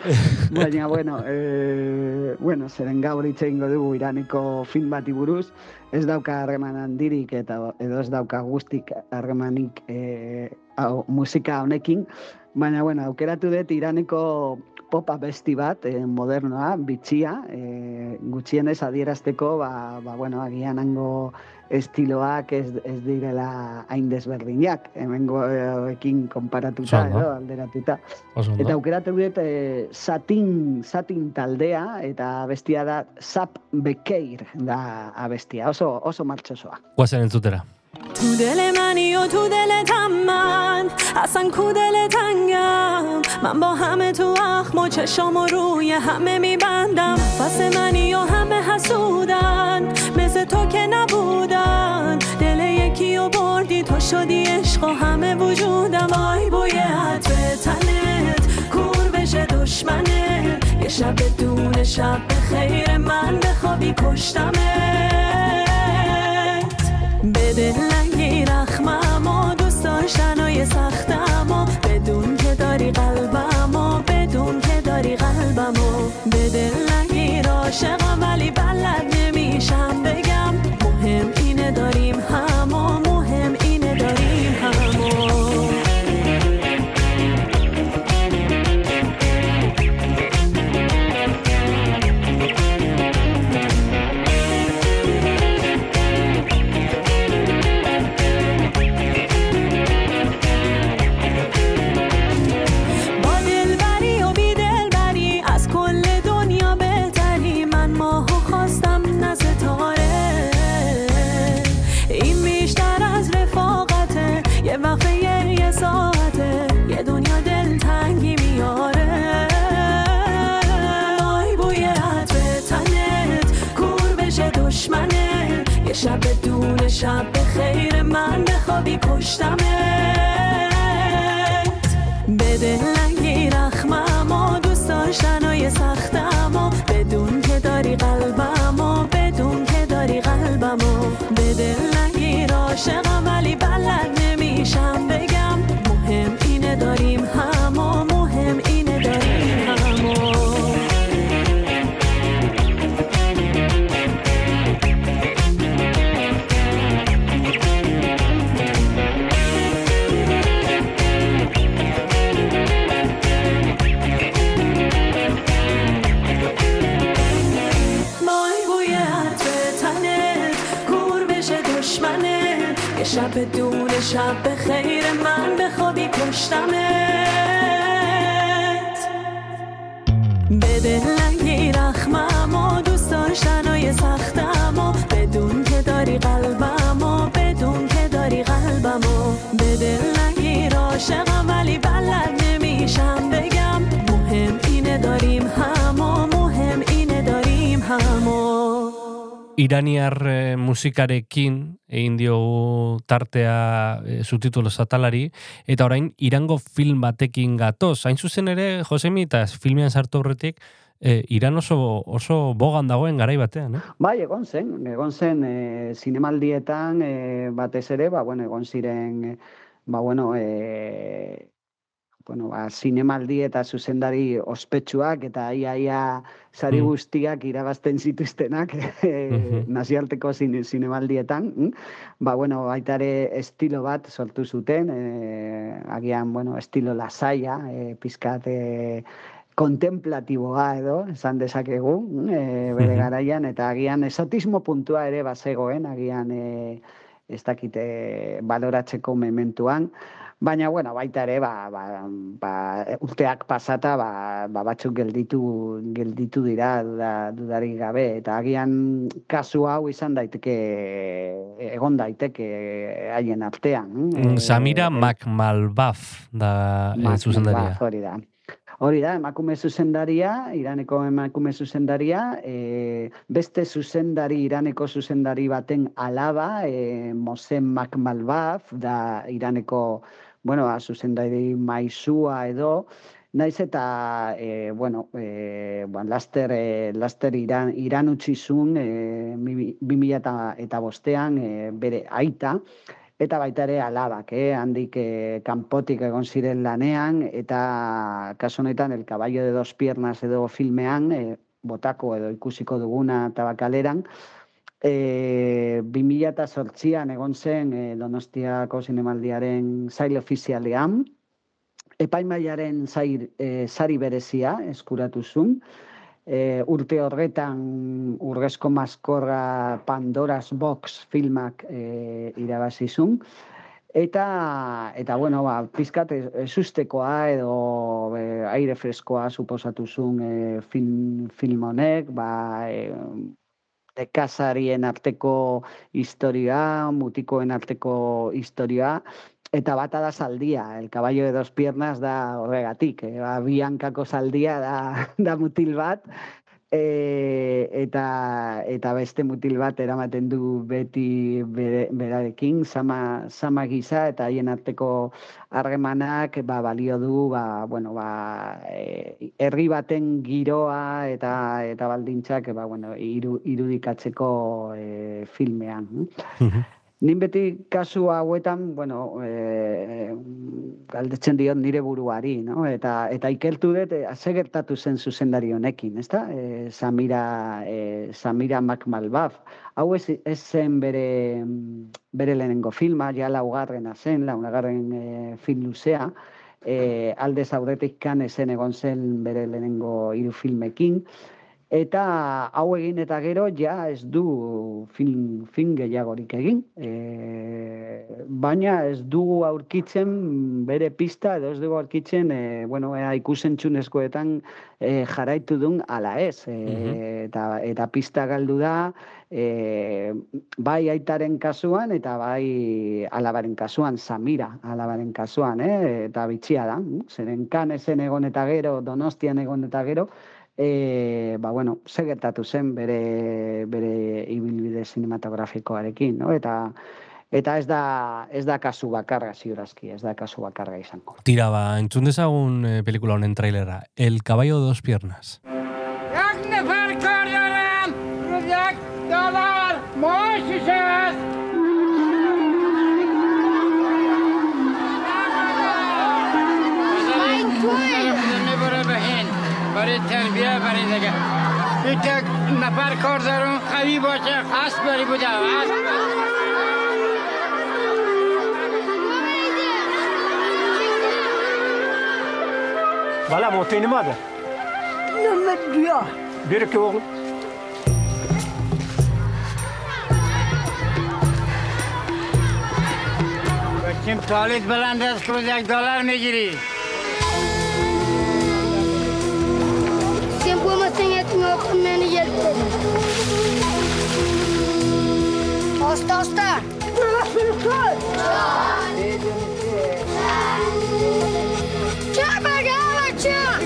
Baina, bueno, e, bueno, zeren gaur hitz egingo dugu Iraneko film bati buruz, ez dauka harreman handirik eta edo ez dauka guztik harremanik e, hau, musika honekin, baina, bueno, aukeratu dut Iraneko pop abesti bat, eh, modernoa, bitxia, eh, gutxienez adierazteko, ba, ba, bueno, agian hango estiloak ez, ez direla hain desberdinak, hemengoekin konparatuta, Oso ondo. edo, alderatuta. Oso ondo. Eta aukeratu dut eh, satin, satin taldea, eta abestia da Zap Bekeir da abestia, oso, oso martxosoa. Guazen entzutera. تو دل منی و تو دلتم من. اصلا کو دلتنگم من با همه تو اخم و چشام و روی همه میبندم. فس منی و همه حسودن. مثل تو که نبودن. دل یکی و بردی تو شدی عشق و همه وجودم. آی بوی عطر تنت کور بشه دشمنه. یه شب بدون شب به خیر من بخوابی پشتمت به دل نگیر اخمم و دوست داشتن و یه سختم و بدون که داری قلبم و بدون که داری قلبم و به دل نگیر عاشقم ولی Stamm شب به خیر من بخوابی پشتمت بده لنگی رخمم و دوست داشتنای سختم و بدون که داری قلبم و بدون که داری قلبم و بده لنگی راشقم ولی بلد نمیشم بگم. مهم اینه داریم هم و مهم اینه داریم هم و eh, musikarekin egin diogu tartea eh, subtitulo satalari, eta orain Irango film batekin gatoz. Hain zuzen ere, Josemi, eta filmean sartu horretik, eh, Iran oso, oso bogan dagoen garai batean, eh? Bai, egon zen, egon zen e, zinemaldietan e, batez ere, ba, bueno, egon ziren, e, ba, bueno, e, bueno, ba, zinemaldi eta zuzendari ospetsuak eta ia ia sari Mm. guztiak irabazten zituztenak e, nazialteko zine, zinemaldietan. mm? Ba, bueno, baita ere estilo bat sortu zuten, e, agian, bueno, estilo lasaia, e, pizkat e, kontemplatiboa edo, esan dezakegu, mm, e, bere garaian, eta agian esotismo puntua ere bazegoen, agian e, ez dakite baloratzeko mementuan, baina, bueno, baita ere, ba, ba, ba, urteak pasata, ba, ba, batzuk gelditu, gelditu dira duda, dudarik gabe, eta agian kasu hau izan daiteke, egon daiteke haien artean. Mm, eh, Samira eh, Makmalbaf da eh, Mak- zuzendaria. Mak- Hori da. Hori da, emakume zuzendaria, iraneko emakume zuzendaria, e, beste zuzendari, iraneko zuzendari baten alaba, e, Mosen Makmalbaf, da iraneko, bueno, zuzendari maizua edo, Naiz eta, e, bueno, e, bueno, laster, e, laster iran, iran utzizun, e, bi mila eta, eta bostean, e, bere aita, eta baita ere alabak, eh? handik eh, kanpotik egon ziren lanean, eta kasu honetan El caballo de dos piernas edo filmean, eh, botako edo ikusiko duguna tabakaleran, E, 2008an egon zen e, Donostiako zinemaldiaren zail ofizialean, epaimaiaren zair, e, sari berezia eskuratu zuen, e, urte horretan urgezko maskorra Pandora's Box filmak e, irabazi zuen, Eta, eta bueno, ba, pizkat ez- ezustekoa edo e, aire freskoa suposatu zuen e, film, film honek, ba, e, nekazarien arteko historia, mutikoen arteko historia, eta bata da zaldia, el caballo de dos piernas da horregatik, eh? ba, bi hankako zaldia da, da mutil bat, e, eta, eta beste mutil bat eramaten du beti bere, berarekin, sama, sama gisa, eta haien arteko harremanak ba, balio du ba, bueno, ba, e, herri baten giroa eta eta baldintzak ba, bueno, iru, irudikatzeko e, filmean. hm? Nin beti kasu hauetan, bueno, e, galdetzen diot nire buruari, no? Eta eta ikertu dut e, ze gertatu zen zuzendari honekin, ezta? E, Samira e, Samira Makmalbaf. Hau ez, ez zen bere bere lehenengo filma, ja laugarrena zen, laugarren e, film luzea. E, alde zaudetik kan ezen egon zen bere lehenengo hiru filmekin. Eta hau egin eta gero ja ez du film, film gehiagorik egin. E, baina ez dugu aurkitzen bere pista edo ez dugu aurkitzen e, bueno, ea ikusentzunezkoetan e, jarraitu dun ala ez. E, eta, eta pista galdu da e, bai aitaren kasuan eta bai alabaren kasuan, Samira alabaren kasuan, eh? eta bitxia da. mm? Zeren kan ezen egon eta gero, donostian egon eta gero, e, ba, bueno, ze gertatu zen bere, bere ibilbide sinematografikoarekin, no? Eta, eta ez da, ez da kasu bakarra ziurazki, ez da kasu bakarra izango. Tira, ba, entzun dezagun eh, pelikula honen trailera. El caballo de dos piernas. برای تربیه برای دیگه. یک نفر کار دارم قوی باشه قصد بری بوده بالا تو نماده نمید بیا. بیره که اغلو بچیم تالید بلند است که یک دلار می‌گیری tinha o menos e ele. Osta, osta. Tchau, bagala, tchau.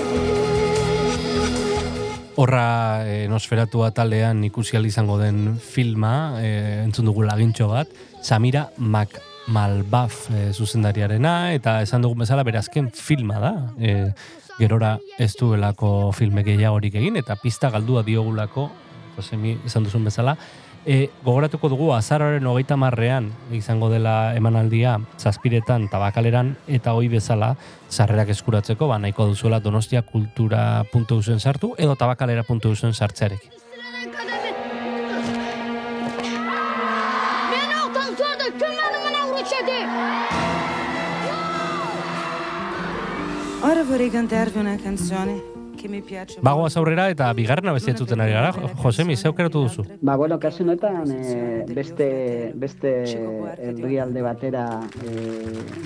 Horra e, nosferatua taldean ikusi izango den filma, e, entzun dugu lagintxo bat, Samira Mac Malbaf e, zuzendariarena, eta esan dugun bezala berazken filma da. E, gerora ez duelako filme gehiagorik egin, eta pista galdua diogulako, Josemi esan duzun bezala, E, gogoratuko dugu azararen hogeita marrean izango dela emanaldia zazpiretan tabakaleran eta hoi bezala sarrerak eskuratzeko ba, nahiko duzuela donostia kultura puntu sartu edo tabakalera puntu sartzearekin. Beni ortadan sonra Ora vorrei cantarvi una canzone che mi piace. Bagoaz aurrera eta bigarrena bestiatzuten ari gara, Josemi, zeu keratu duzu? Ba, bueno, kasu honetan e, beste, beste herrialde batera e,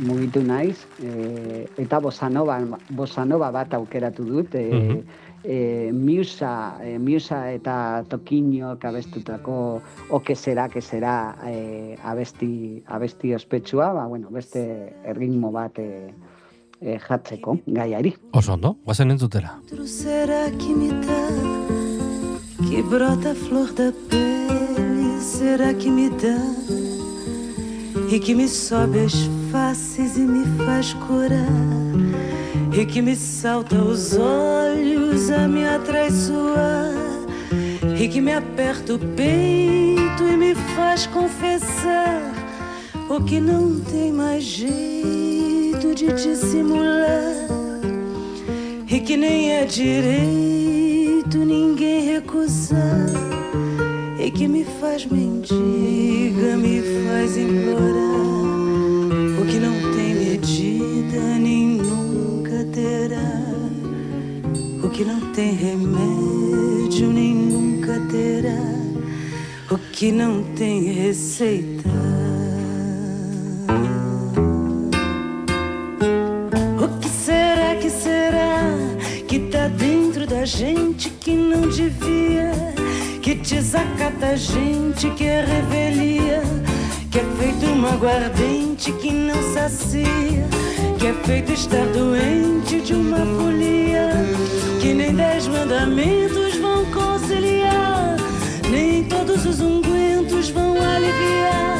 mugitu naiz, e, eta bosanova, bosanova bat aukeratu dut, e, Mhm. e, Miusa, e, Miusa eta Tokiño abestutako o que será, que será e, abesti, abesti ospetsua, ba, bueno, beste erritmo bat e, e, jatzeko gaiari. Oso ondo, guazen entzutera. Outro será que me dá, que brota a flor da pele? Será que me dá e que me sobe as faces e me faz curar? E que me salta aos olhos a me atraiçoar? E que me aperta o peito e me faz confessar o que não tem mais jeito de dissimular? e que nem é direito ninguém recusar e que me faz mendiga, me faz implorar o que não tem medida nem nunca terá, o que não tem remédio nem nunca terá, o que não tem receita. Dentro da gente que não devia? Que desacata a gente que é revelia? Que é feito uma aguardente que não sacia? Que é feito estar doente de uma folia? Que nem dez mandamentos vão conciliar, nem todos os ungüentos vão aliviar,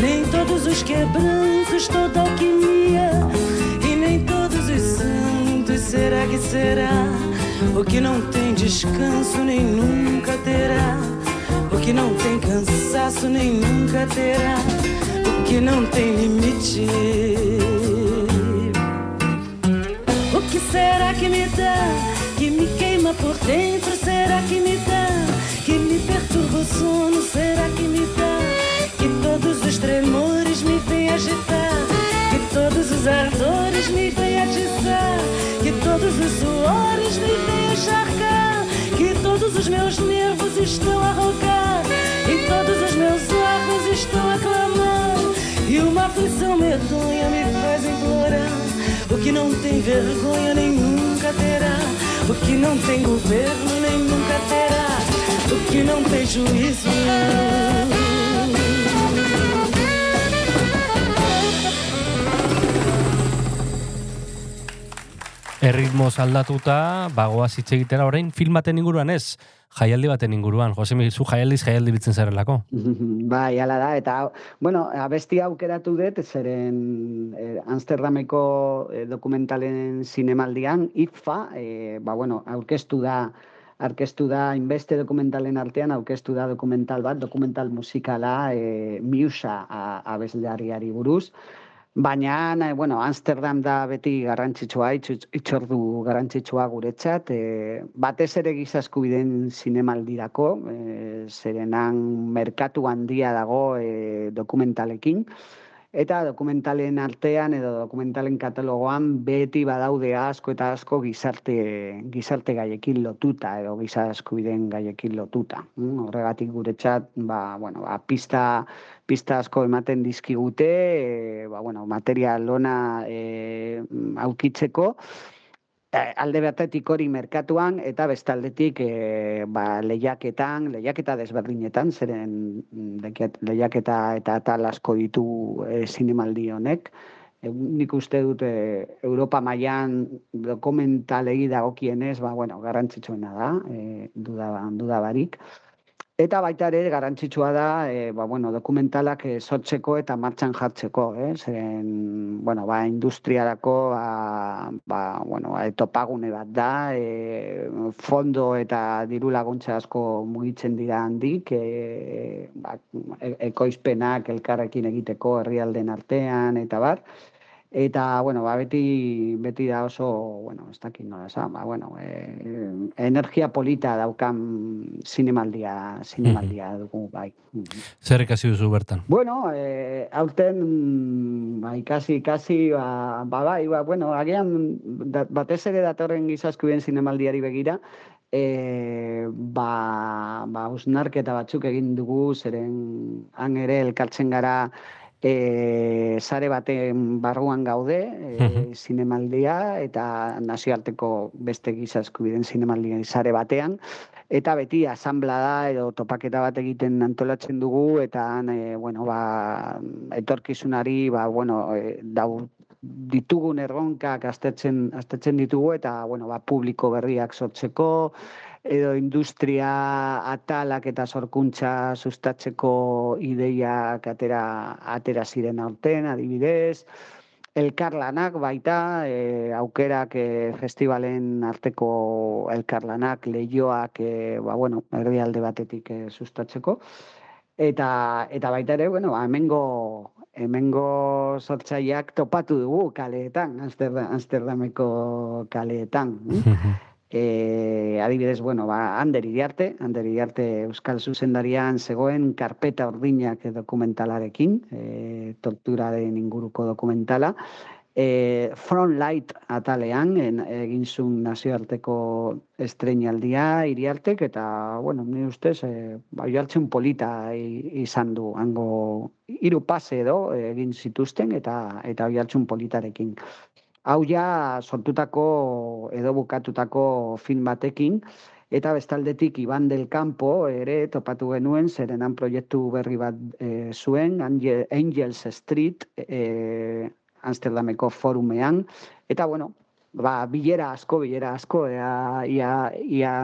nem todos os quebrantos, toda alquimia Será que será? O que não tem descanso nem nunca terá. O que não tem cansaço nem nunca terá. O que não tem limite. O que será que me dá? Que me queima por dentro? Será que me dá? Que me perturba o sono? Será que me dá? Que todos os tremores me vêm agitar? Que todos os ardores me vêm atiçar? Todos os suores me encharcar? Que todos os meus nervos estão a rogar? E todos os meus órgãos estão a clamar? E uma aflição medonha me faz implorar o que não tem vergonha nem nunca terá. O que não tem governo nem nunca terá. O que não tem juízo. Erritmoz aldatuta, bagoaz hitz egitera orain film baten inguruan ez, jaialdi baten inguruan. Josemi, zu jaialdiz jaialdi bitzen zerrelako. Bai, ala da, eta, bueno, abesti aukeratu dut, zeren eh, Amsterdameko eh, dokumentalen zinemaldian, IFA, eh, ba, bueno, aurkeztu da, aurkeztu da, inbeste dokumentalen artean, aurkeztu da dokumental bat, dokumental musikala, eh, Miusa abeslariari buruz, Baina, bueno, Amsterdam da beti garrantzitsua, itx- itxordu garrantzitsua guretzat, e, batez ere gizaskubiden zinemaldirako, e, zerenan merkatu handia dago e, dokumentalekin, eta dokumentalen artean edo dokumentalen katalogoan beti badaude asko eta asko gizarte, gizarte gaiekin lotuta edo giza eskubideen gaiekin lotuta. Mm, Horregatik guretzat, ba, bueno, ba, pista, pista asko ematen dizkigute, e, ba, bueno, material ona e, aukitzeko, Eh, alde batetik hori merkatuan eta bestaldetik e, ba, lehiaketan, lehiaketa desberdinetan, zeren lehiak- lehiaketa eta atal asko ditu e, zinemaldi honek. E, nik uste dut e, Europa mailan dokumentalegi dagokienez, ba, bueno, garrantzitsuena da, e, duda, duda barik. Eta baita ere garrantzitsua da, e, ba, bueno, dokumentalak e, sortzeko eta martxan jartzeko, eh? Zeren, bueno, ba, industriarako, ba, ba, bueno, ba, topagune bat da, e, fondo eta diru laguntza asko mugitzen dira handik, ba, e- ekoizpenak elkarrekin egiteko herrialden artean, eta bar, Eta, bueno, ba, beti, beti da oso, bueno, ez dakit nola esan, ba, bueno, e, energia polita daukan zinemaldia, zinemaldia dugu, bai. Zer ikasi duzu bertan? Bueno, eh, aurten ba, ikasi, ikasi, ba, ba, bai, ba, bueno, agian da, batez ere datorren gizaskubien zinemaldiari begira, e, ba, ba, usnarketa batzuk egin dugu, zeren han ere elkartzen gara e, sare baten barruan gaude, e, zinemaldia, eta nazioarteko beste gizaskubiden zinemaldia sare batean, eta beti asanblada edo topaketa bat egiten antolatzen dugu eta e, bueno, ba, etorkizunari ba, bueno, e, dau, ditugun erronkak aztertzen, aztertzen ditugu eta bueno, ba, publiko berriak sortzeko edo industria atalak eta sorkuntza sustatzeko ideiak atera, atera ziren aurten, adibidez, elkarlanak baita, e, aukerak e, festivalen arteko elkarlanak, lehioak, e, ba, bueno, herrialde batetik e, sustatzeko. Eta, eta baita ere, bueno, ba, hemengo, hemengo sortzaileak topatu dugu kaleetan, Amsterda- Amsterdameko kaleetan. E, adibidez, bueno, ba, Ander Iriarte, Ander Iriarte Euskal Zuzendarian zegoen karpeta ordinak dokumentalarekin, e, torturaren inguruko dokumentala, e, Frontlight atalean en, egin zuen nazioarteko estreinaldia iriartek eta, bueno, ni ustez, e, ba, polita izan du, hango hiru pase edo egin zituzten eta eta jartzen politarekin. Hau ja sortutako edo bukatutako film batekin, eta bestaldetik Iban del Campo ere topatu genuen, zerenan proiektu berri bat e, zuen, Angel, Angels Street, e, Amsterdameko forumean, eta bueno, ba, bilera asko, bilera asko, ea, ia, ia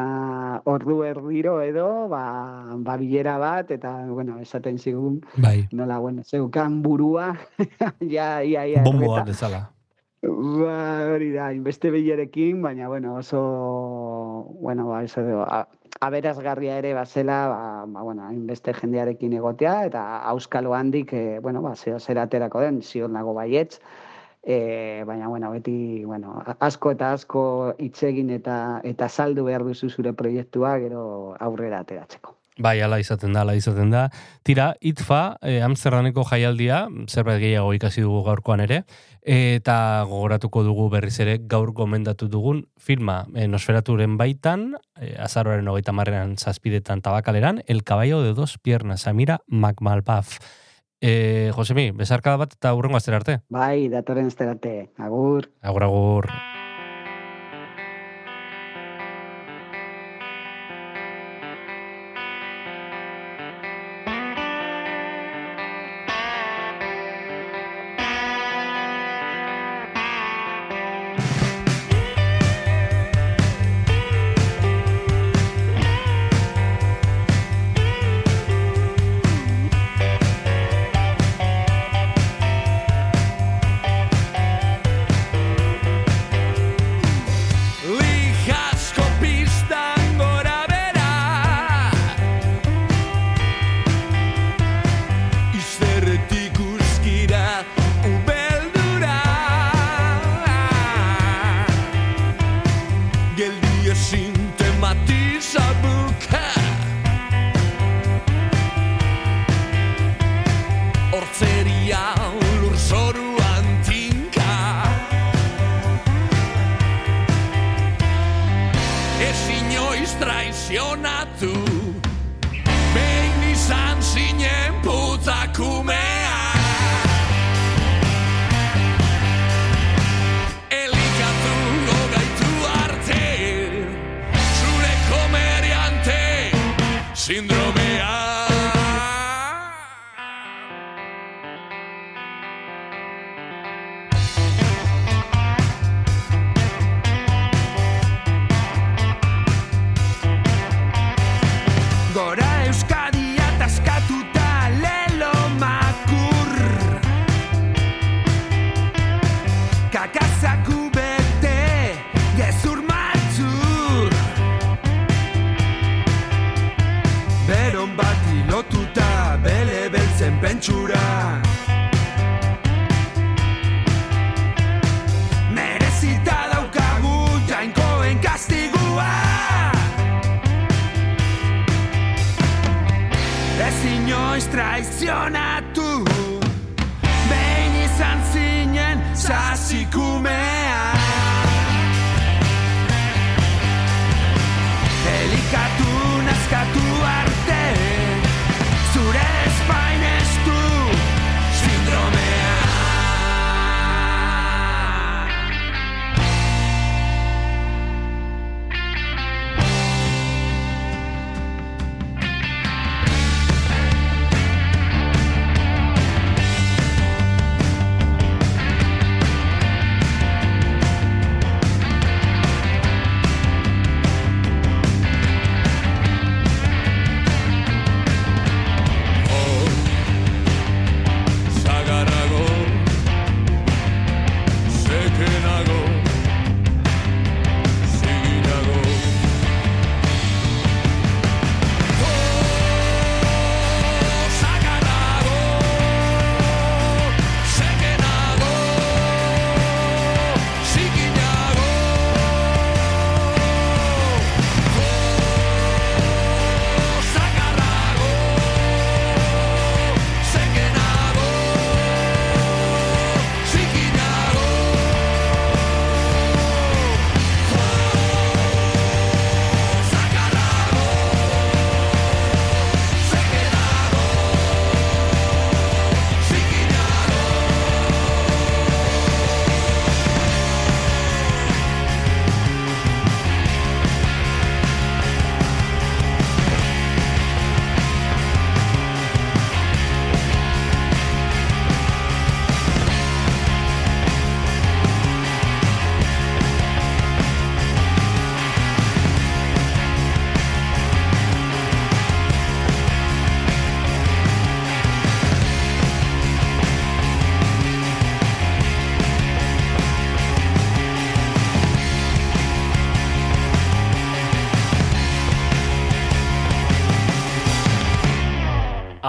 ordu erdiro edo, ba, ba bilera bat, eta, bueno, esaten zigun, Bai. nola, bueno, zeukan burua, ja, ia, ia, Bomboa erreta. bezala. Ba, hori da, inbeste bilerekin, baina, bueno, oso, bueno, ba, eso, edo, aberazgarria ere bazela, ba, ba, bueno, hainbeste jendearekin egotea, eta auskalo handik, e, bueno, ba, zeo zer aterako den, ziur nago baietz, e, baina, bueno, beti, bueno, asko eta asko hitz egin eta eta saldu behar duzu zure proiektua, gero aurrera ateratzeko. Bai, ala izaten da, ala izaten da. Tira, ITFA, eh, Amsterdameko jaialdia, zerbait gehiago ikasi dugu gaurkoan ere, eta gogoratuko dugu berriz ere gaur gomendatu dugun filma eh, Nosferaturen baitan, eh, azaroaren hogeita marrean zazpidetan tabakaleran, El caballo de dos piernas, Amira Magmalpaf. Eh, Josemi, bezarkada bat eta hurrengo astera arte. Bai, datorren esterate, agur. Agur, agur.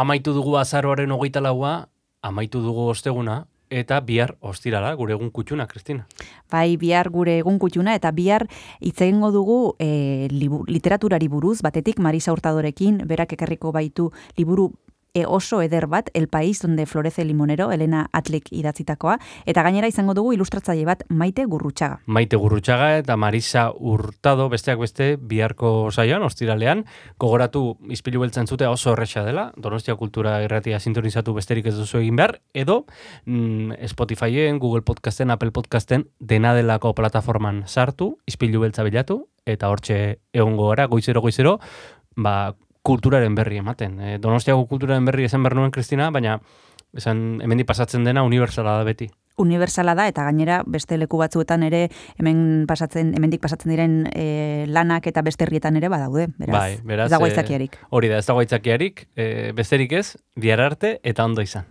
Amaitu dugu azaroaren hogeita laua, amaitu dugu osteguna, eta bihar ostirala, gure egun kutxuna, Kristina. Bai, bihar gure egun kutxuna eta bihar hitz egingo dugu e, libu, literaturari buruz, batetik Marisa Hurtadorekin, berak ekarriko baitu liburu e, oso eder bat, El País donde florece limonero, Elena Atlik idatzitakoa, eta gainera izango dugu ilustratzaile bat Maite Gurrutxaga. Maite Gurrutxaga eta Marisa Hurtado besteak beste biharko saioan, ostiralean, gogoratu izpilu beltzen zute oso horretxa dela, Donostia Kultura irratia sintonizatu besterik ez duzu egin behar, edo mm, Spotifyen, Google Podcasten, Apple Podcasten, dena delako plataforman sartu, izpilu beltza bilatu, eta hortxe egongo gara, goizero, goizero, ba, kulturaren berri ematen. E, Donostiako kulturaren berri esan behar nuen, Kristina, baina esan hemendik pasatzen dena unibertsala da beti. universala da eta gainera beste leku batzuetan ere hemen pasatzen hemendik pasatzen diren e, lanak eta beste herrietan ere badaude, beraz. bai, beraz, ez dago eh, aitzakiarik. hori da, ez dago aitzakiarik, e, besterik ez, bihar arte eta ondo izan.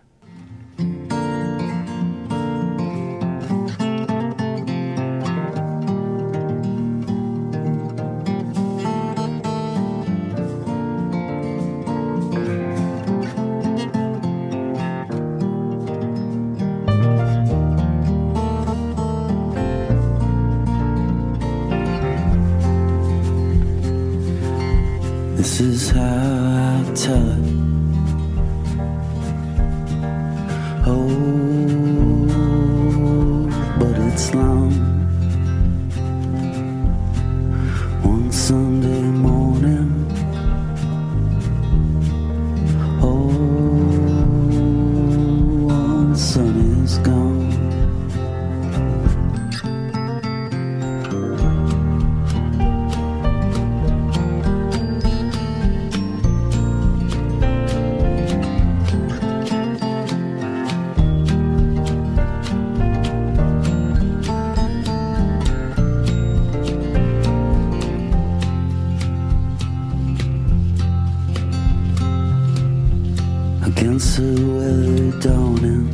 Is how I tell it. The weather dawning.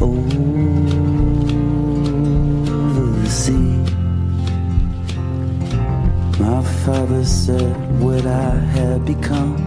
Over the sea, my father said what I had become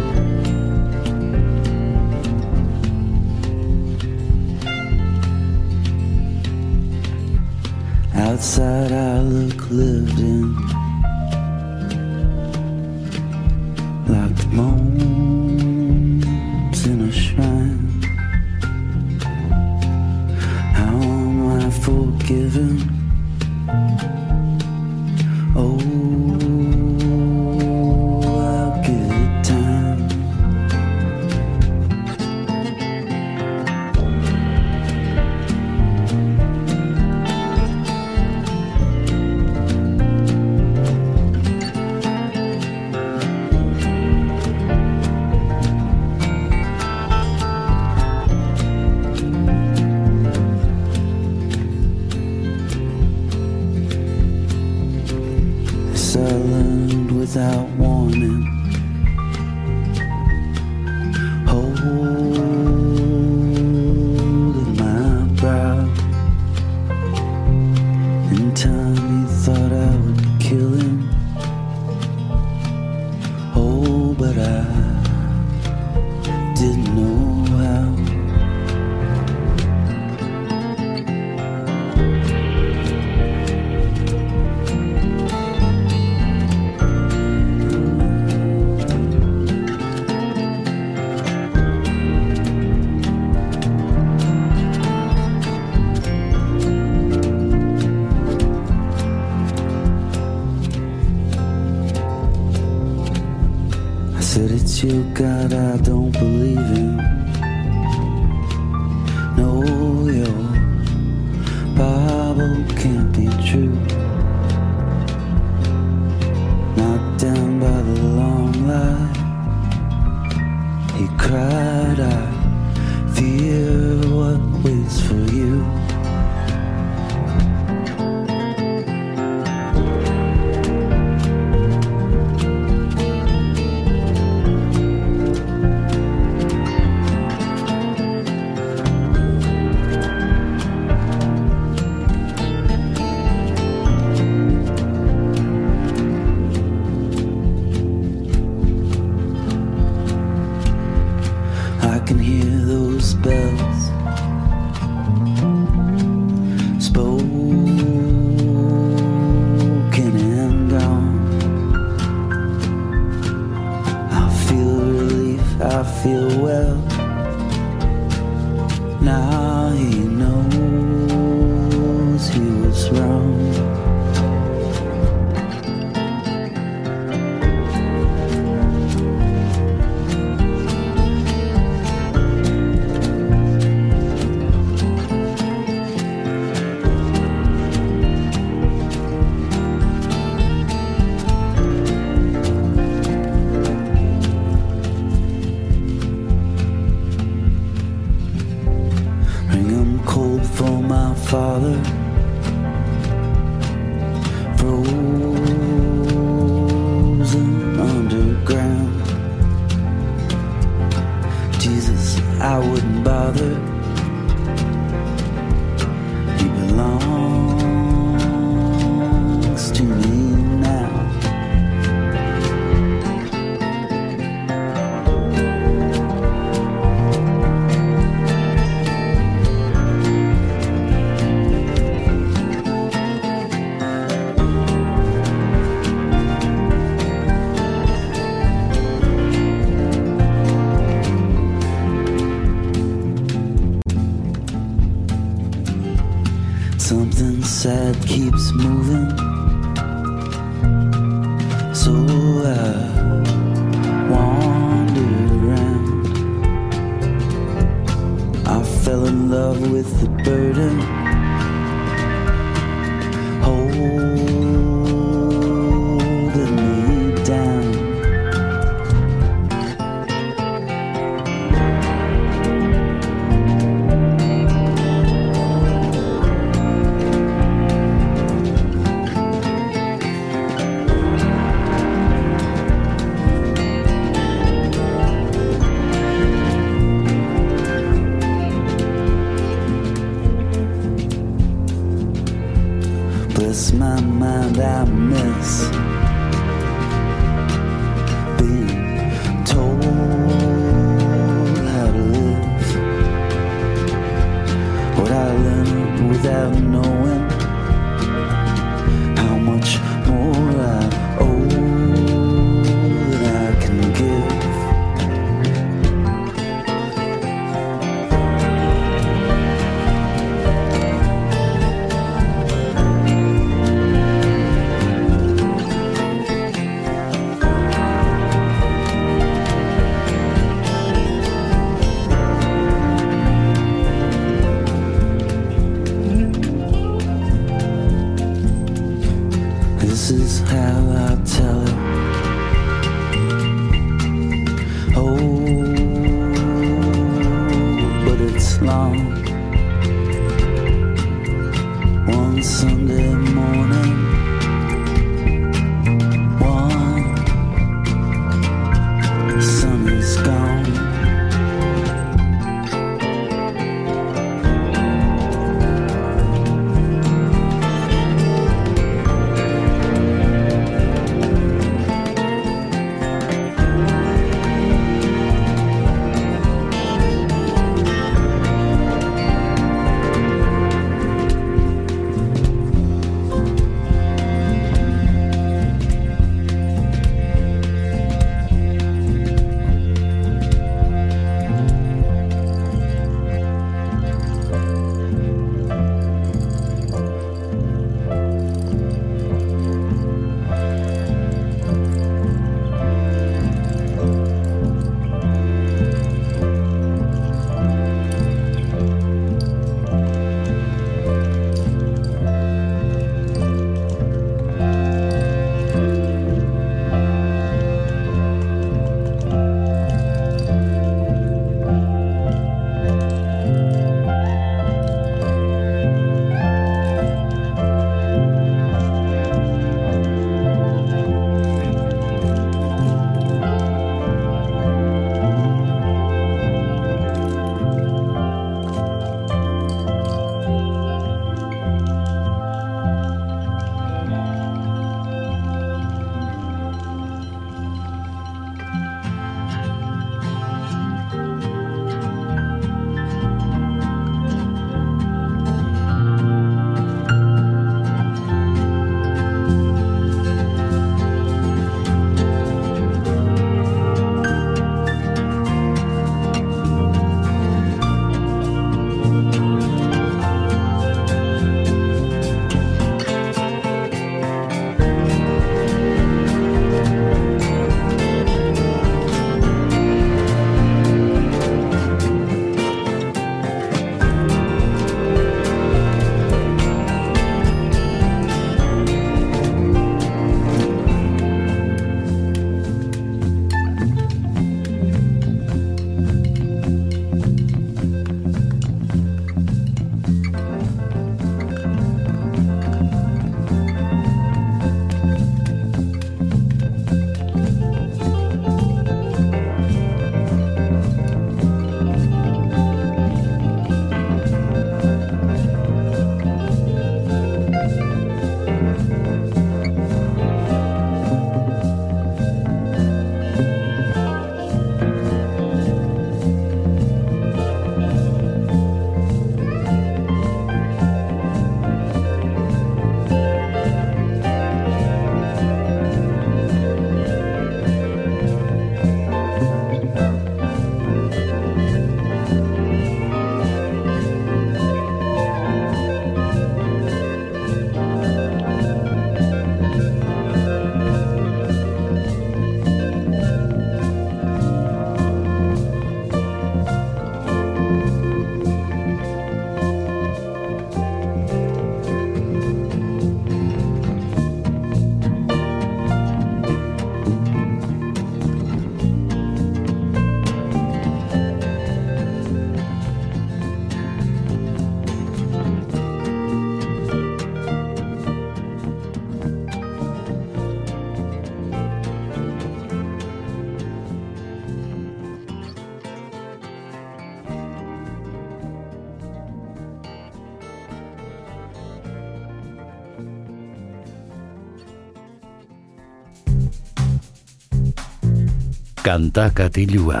Kanta katilua.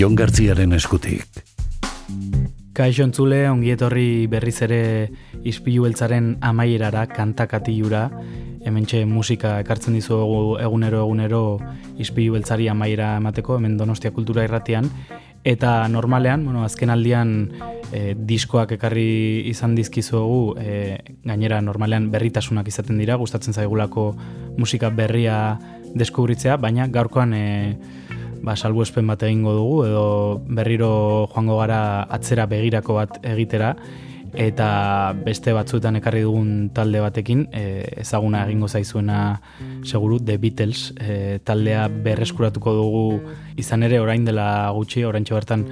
Jon Gartziaren eskutik. Kaixo entzule, ongi etorri berriz ere ispilu beltzaren amaierara, kantakatilura, hementxe musika ekartzen dizuegu egunero egunero ispilu beltzari amaiera emateko, hemen Donostia Kultura irratian, eta normalean, bueno, azken aldian e, diskoak ekarri izan dizkizuegu, e, gainera normalean berritasunak izaten dira, gustatzen zaigulako musika berria deskubritzea, baina gaurkoan e, ba, salbuespen bat egingo dugu, edo berriro joango gara atzera begirako bat egitera, eta beste batzuetan ekarri dugun talde batekin, e, ezaguna egingo zaizuena seguru, The Beatles, e, taldea berreskuratuko dugu izan ere orain dela gutxi, orain bertan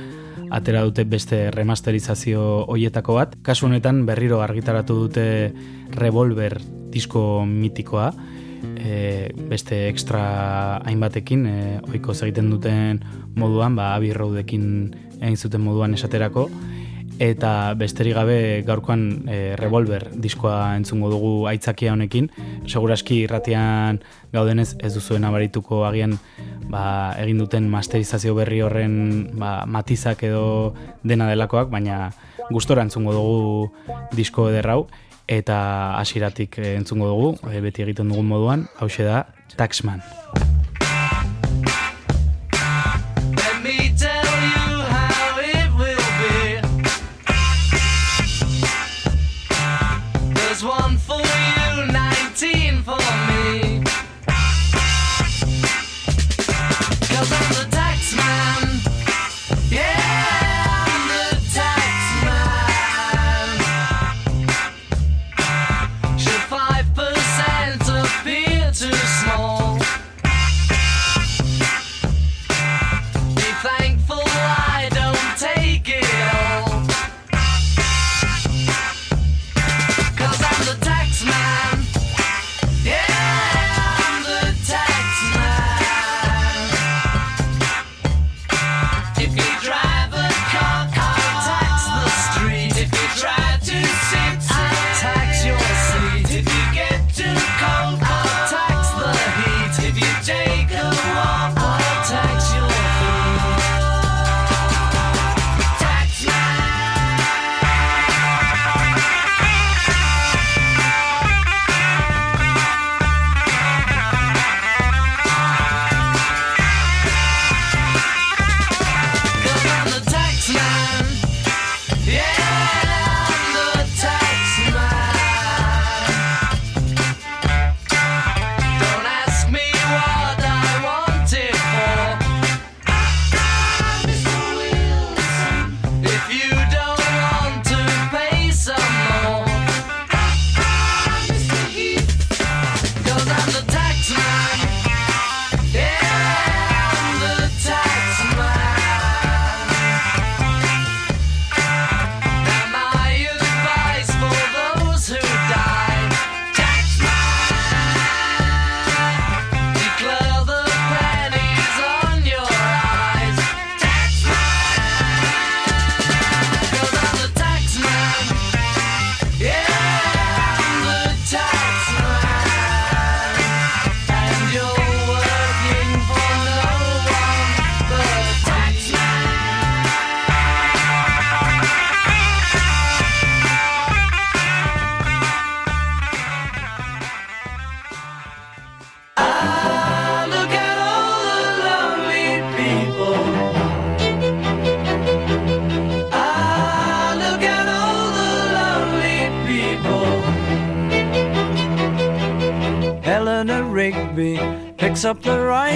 atera dute beste remasterizazio hoietako bat. Kasu honetan berriro argitaratu dute Revolver disko mitikoa, e, beste extra hainbatekin, e, oiko egiten duten moduan, ba, Abbey Roadekin egin zuten moduan esaterako, eta besterik gabe gaurkoan e, Revolver diskoa entzungo dugu aitzakia honekin. Seguraski irratian gaudenez ez duzuen abarituko agian ba, egin duten masterizazio berri horren ba, matizak edo dena delakoak, baina gustora entzungo dugu disko ederrau eta hasiratik entzungo dugu, e, beti egiten dugun moduan, hau da Taxman.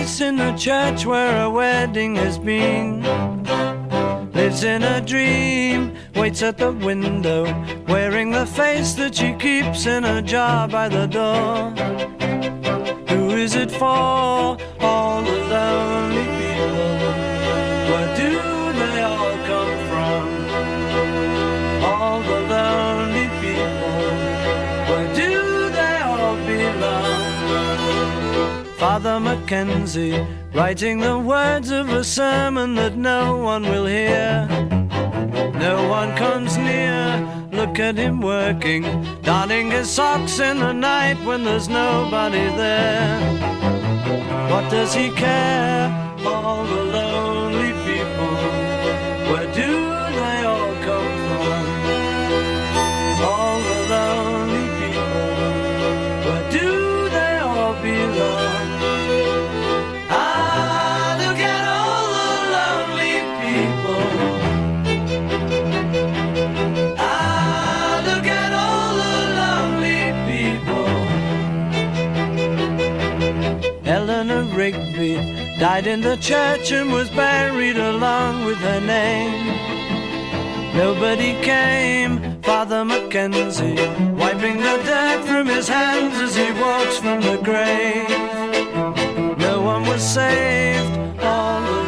Rice in a church where a wedding has been. Lives in a dream, waits at the window, wearing the face that she keeps in a jar by the door. Who is it for? Father Mackenzie, writing the words of a sermon that no one will hear. No one comes near, look at him working, darning his socks in the night when there's nobody there. What does he care? All the lonely people, where do died in the church and was buried along with her name. Nobody came, Father Mackenzie, wiping the dirt from his hands as he walks from the grave. No one was saved, all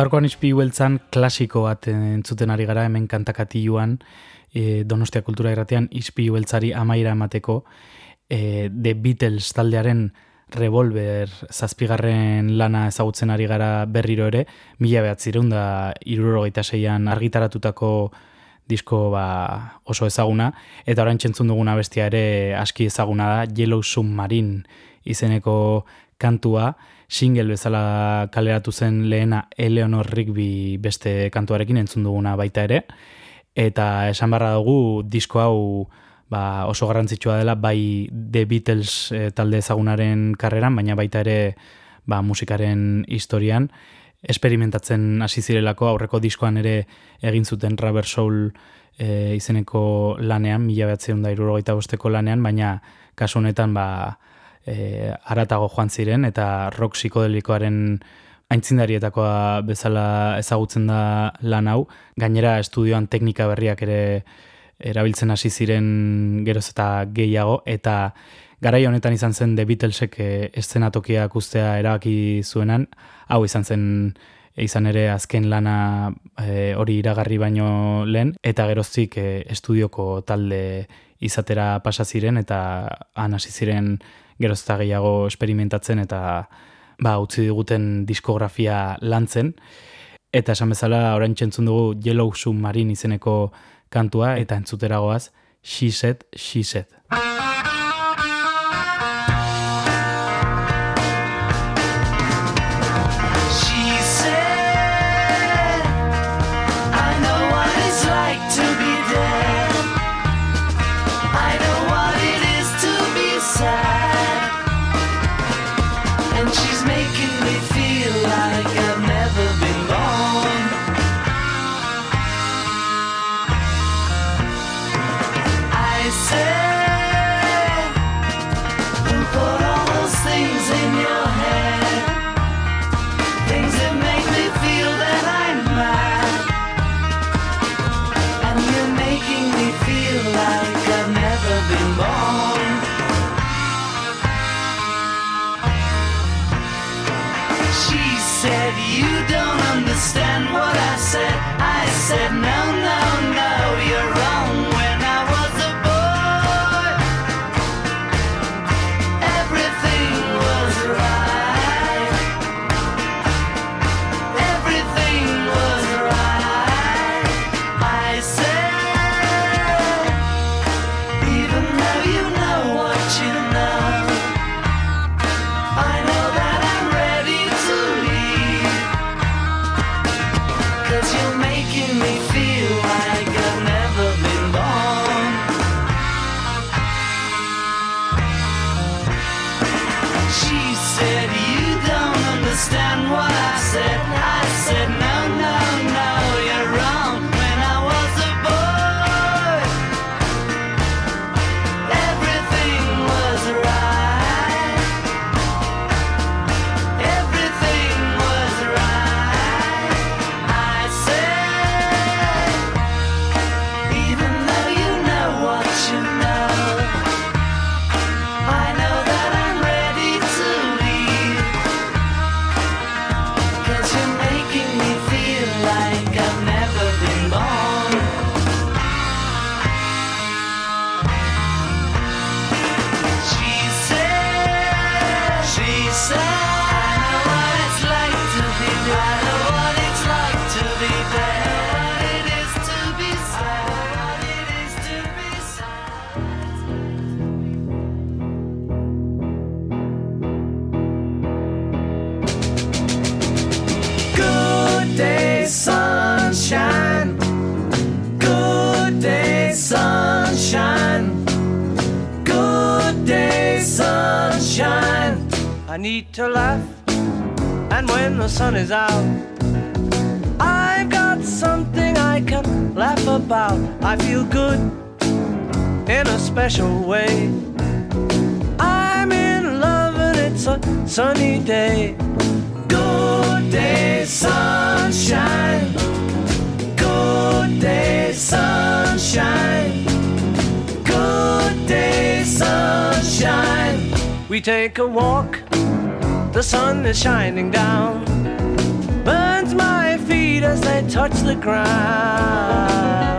Gaurkoan izpi hueltzan klasiko bat entzuten ari gara hemen kantakatiluan e, Donostia Kultura Irratean izpi hueltzari amaira emateko e, The Beatles taldearen Revolver zazpigarren lana ezagutzen ari gara berriro ere, mila behatzireun da irurogeita seian argitaratutako disko ba, oso ezaguna, eta orain txentzun duguna bestia ere aski ezaguna da, Yellow Submarine izeneko kantua, single bezala kaleratu zen lehena Eleanor Rigby beste kantuarekin entzun duguna baita ere, eta esan barra dugu disko hau ba, oso garrantzitsua dela bai The Beatles eh, talde ezagunaren karreran, baina baita ere ba, musikaren historian, esperimentatzen hasi zirelako aurreko diskoan ere egin zuten Rubber Soul e, izeneko lanean, mila behatzen da irurogeita bosteko lanean, baina kasu honetan ba, e, aratago joan ziren eta rock psikodelikoaren aintzindarietakoa bezala ezagutzen da lan hau. Gainera estudioan teknika berriak ere erabiltzen hasi ziren geroz eta gehiago eta garai honetan izan zen The Beatlesek eh, eszenatokiak ustea erabaki zuenan, hau izan zen izan ere azken lana eh, hori iragarri baino lehen eta geroztik e, estudioko talde izatera pasa ziren eta han hasi ziren geroz eta gehiago esperimentatzen eta ba, utzi diguten diskografia lantzen. Eta esan bezala, orain txentzun dugu Yellow Submarine izeneko kantua eta entzuteragoaz She Said, She Said. Said, You don't understand what I said. To laugh, and when the sun is out, I've got something I can laugh about. I feel good in a special way. I'm in love, and it's a sunny day. Good day, sunshine. Good day, sunshine. Good day, sunshine. We take a walk, the sun is shining down, burns my feet as they touch the ground.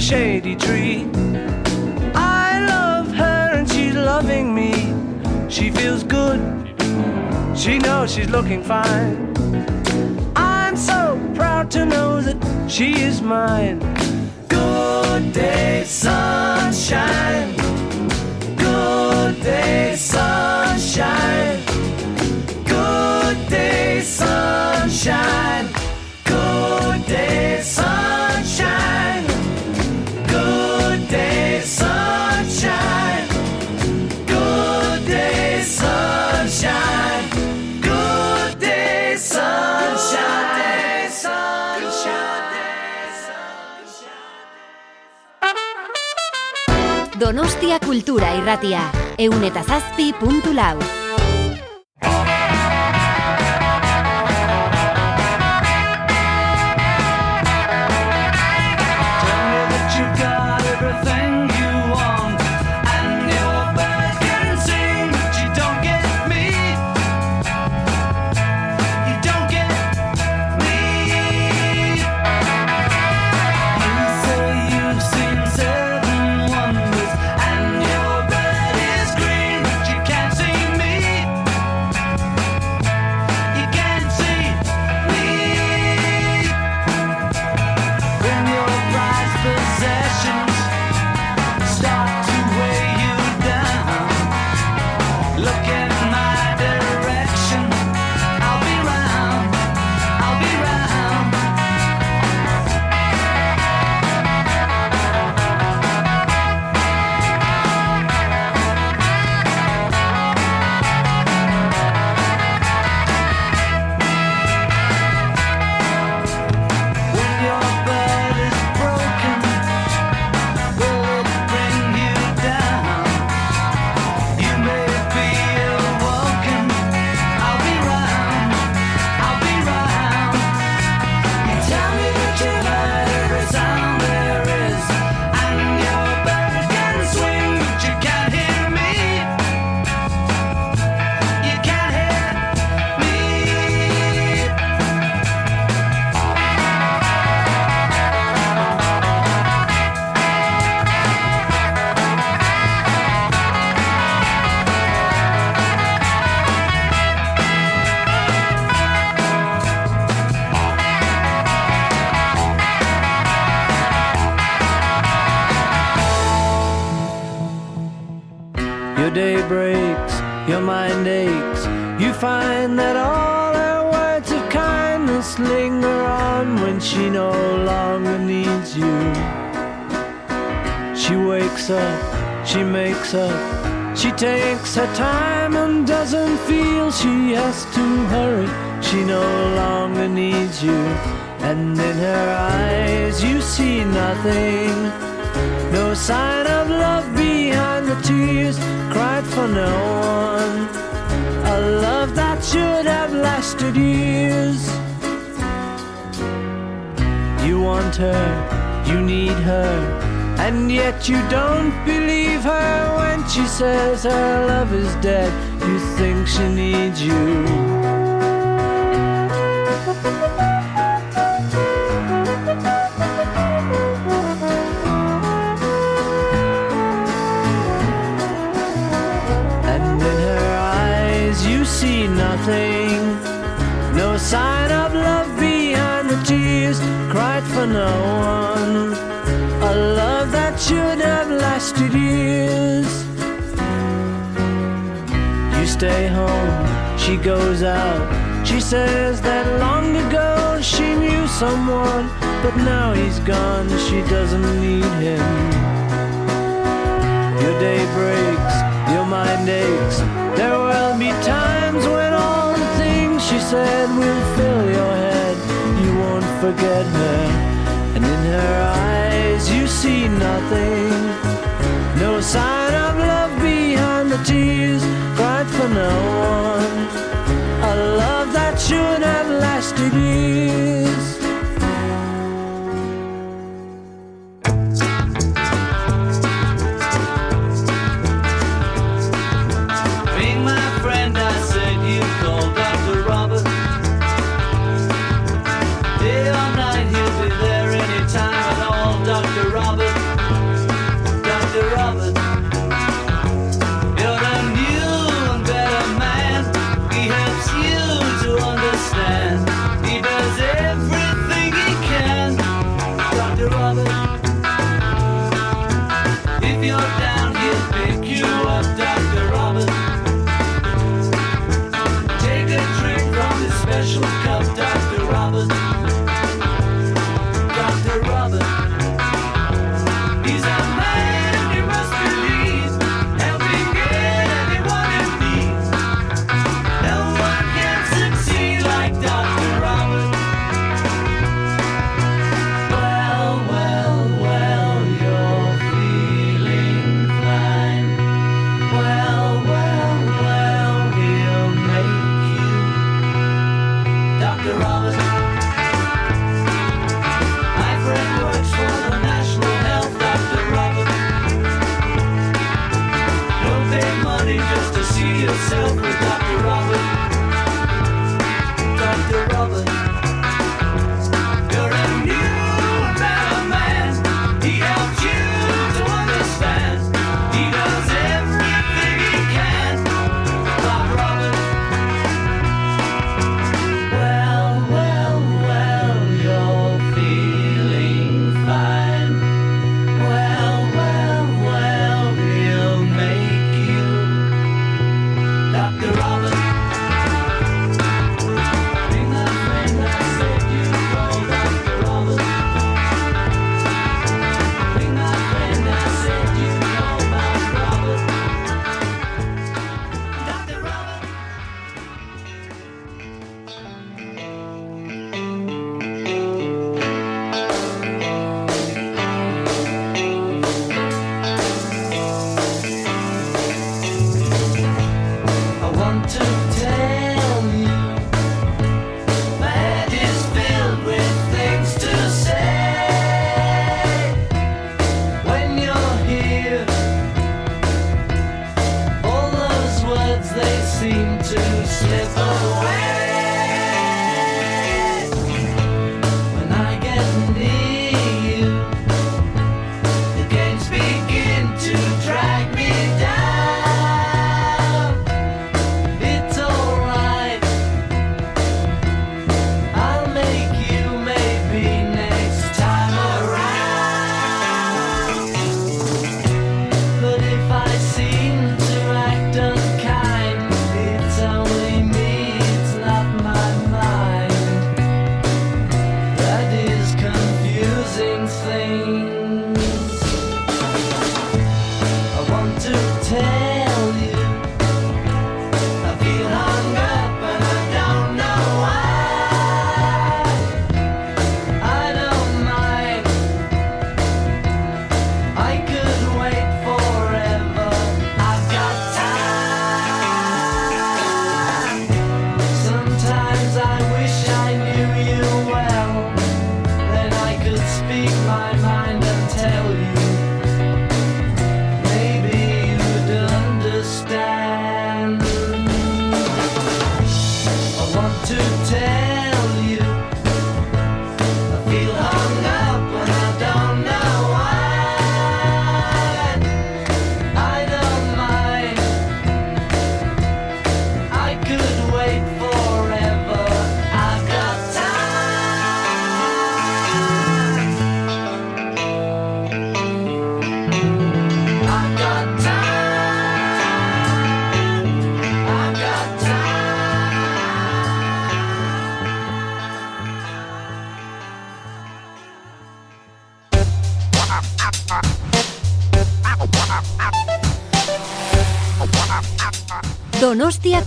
shady tree. I love her and she's loving me. She feels good, she knows she's looking fine. I'm so proud to know that she is mine. Good day, sunshine. Good day, sunshine. Good day, sunshine. Donostia Kultura Irratia, eunetazazpi puntu lau. She says that long ago she knew someone, but now he's gone, she doesn't need him. Your day breaks, your mind aches. There will be times when all the things she said will fill your head. You won't forget her, and in her eyes you see nothing. No sign of love behind the tears, cried for no one should I?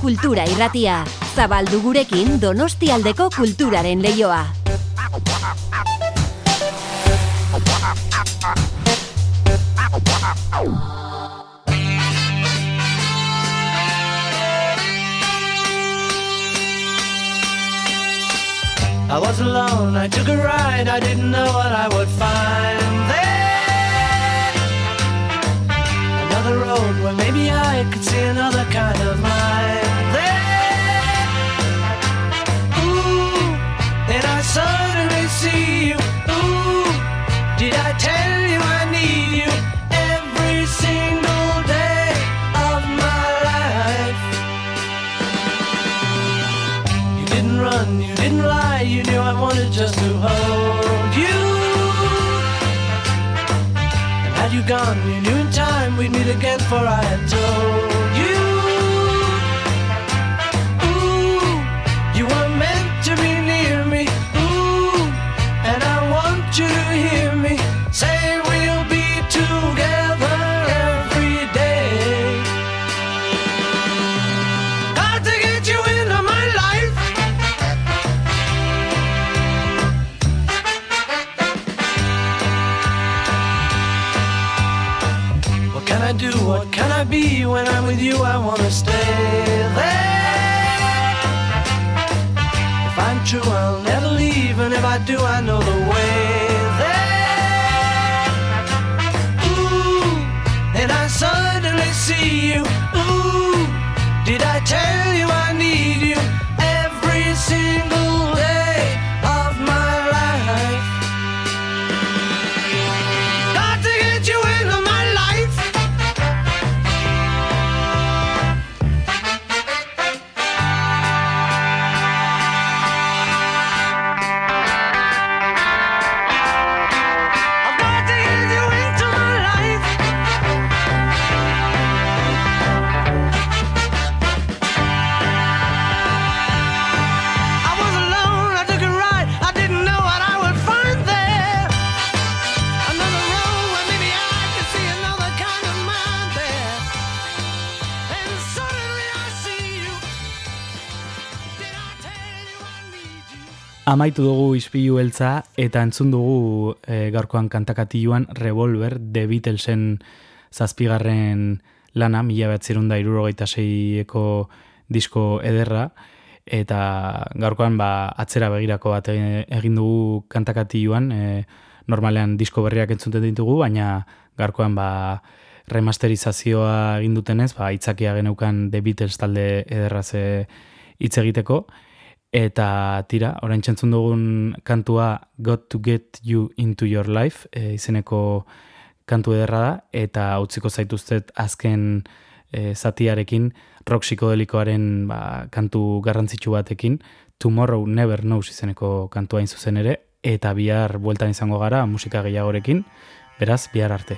kultura irratia. Zabaldu gurekin donostialdeko kulturaren leioa. I was alone, I took a ride, I didn't know again, for I amaitu dugu ispilu beltza eta entzun dugu e, gaurkoan kantakatiluan Revolver The Beatlesen zazpigarren lana, mila behatzerun da irurogeita seieko disko ederra, eta gaurkoan ba, atzera begirako bat e-, egin dugu kantakatiluan, e, normalean disko berriak entzuten ditugu, baina gaurkoan ba, remasterizazioa egin dutenez, ba, itzakia geneukan The Beatles talde ederraz hitz egiteko, Eta tira, orain txentzun dugun kantua Got to Get You Into Your Life e, izeneko kantu ederra da, eta utziko zaituztet azken e, zatiarekin, rock psikodelikoaren ba, kantu garrantzitsu batekin, Tomorrow Never Knows izeneko kantua zuzen ere, eta bihar bueltan izango gara musika gehiagorekin, beraz bihar arte.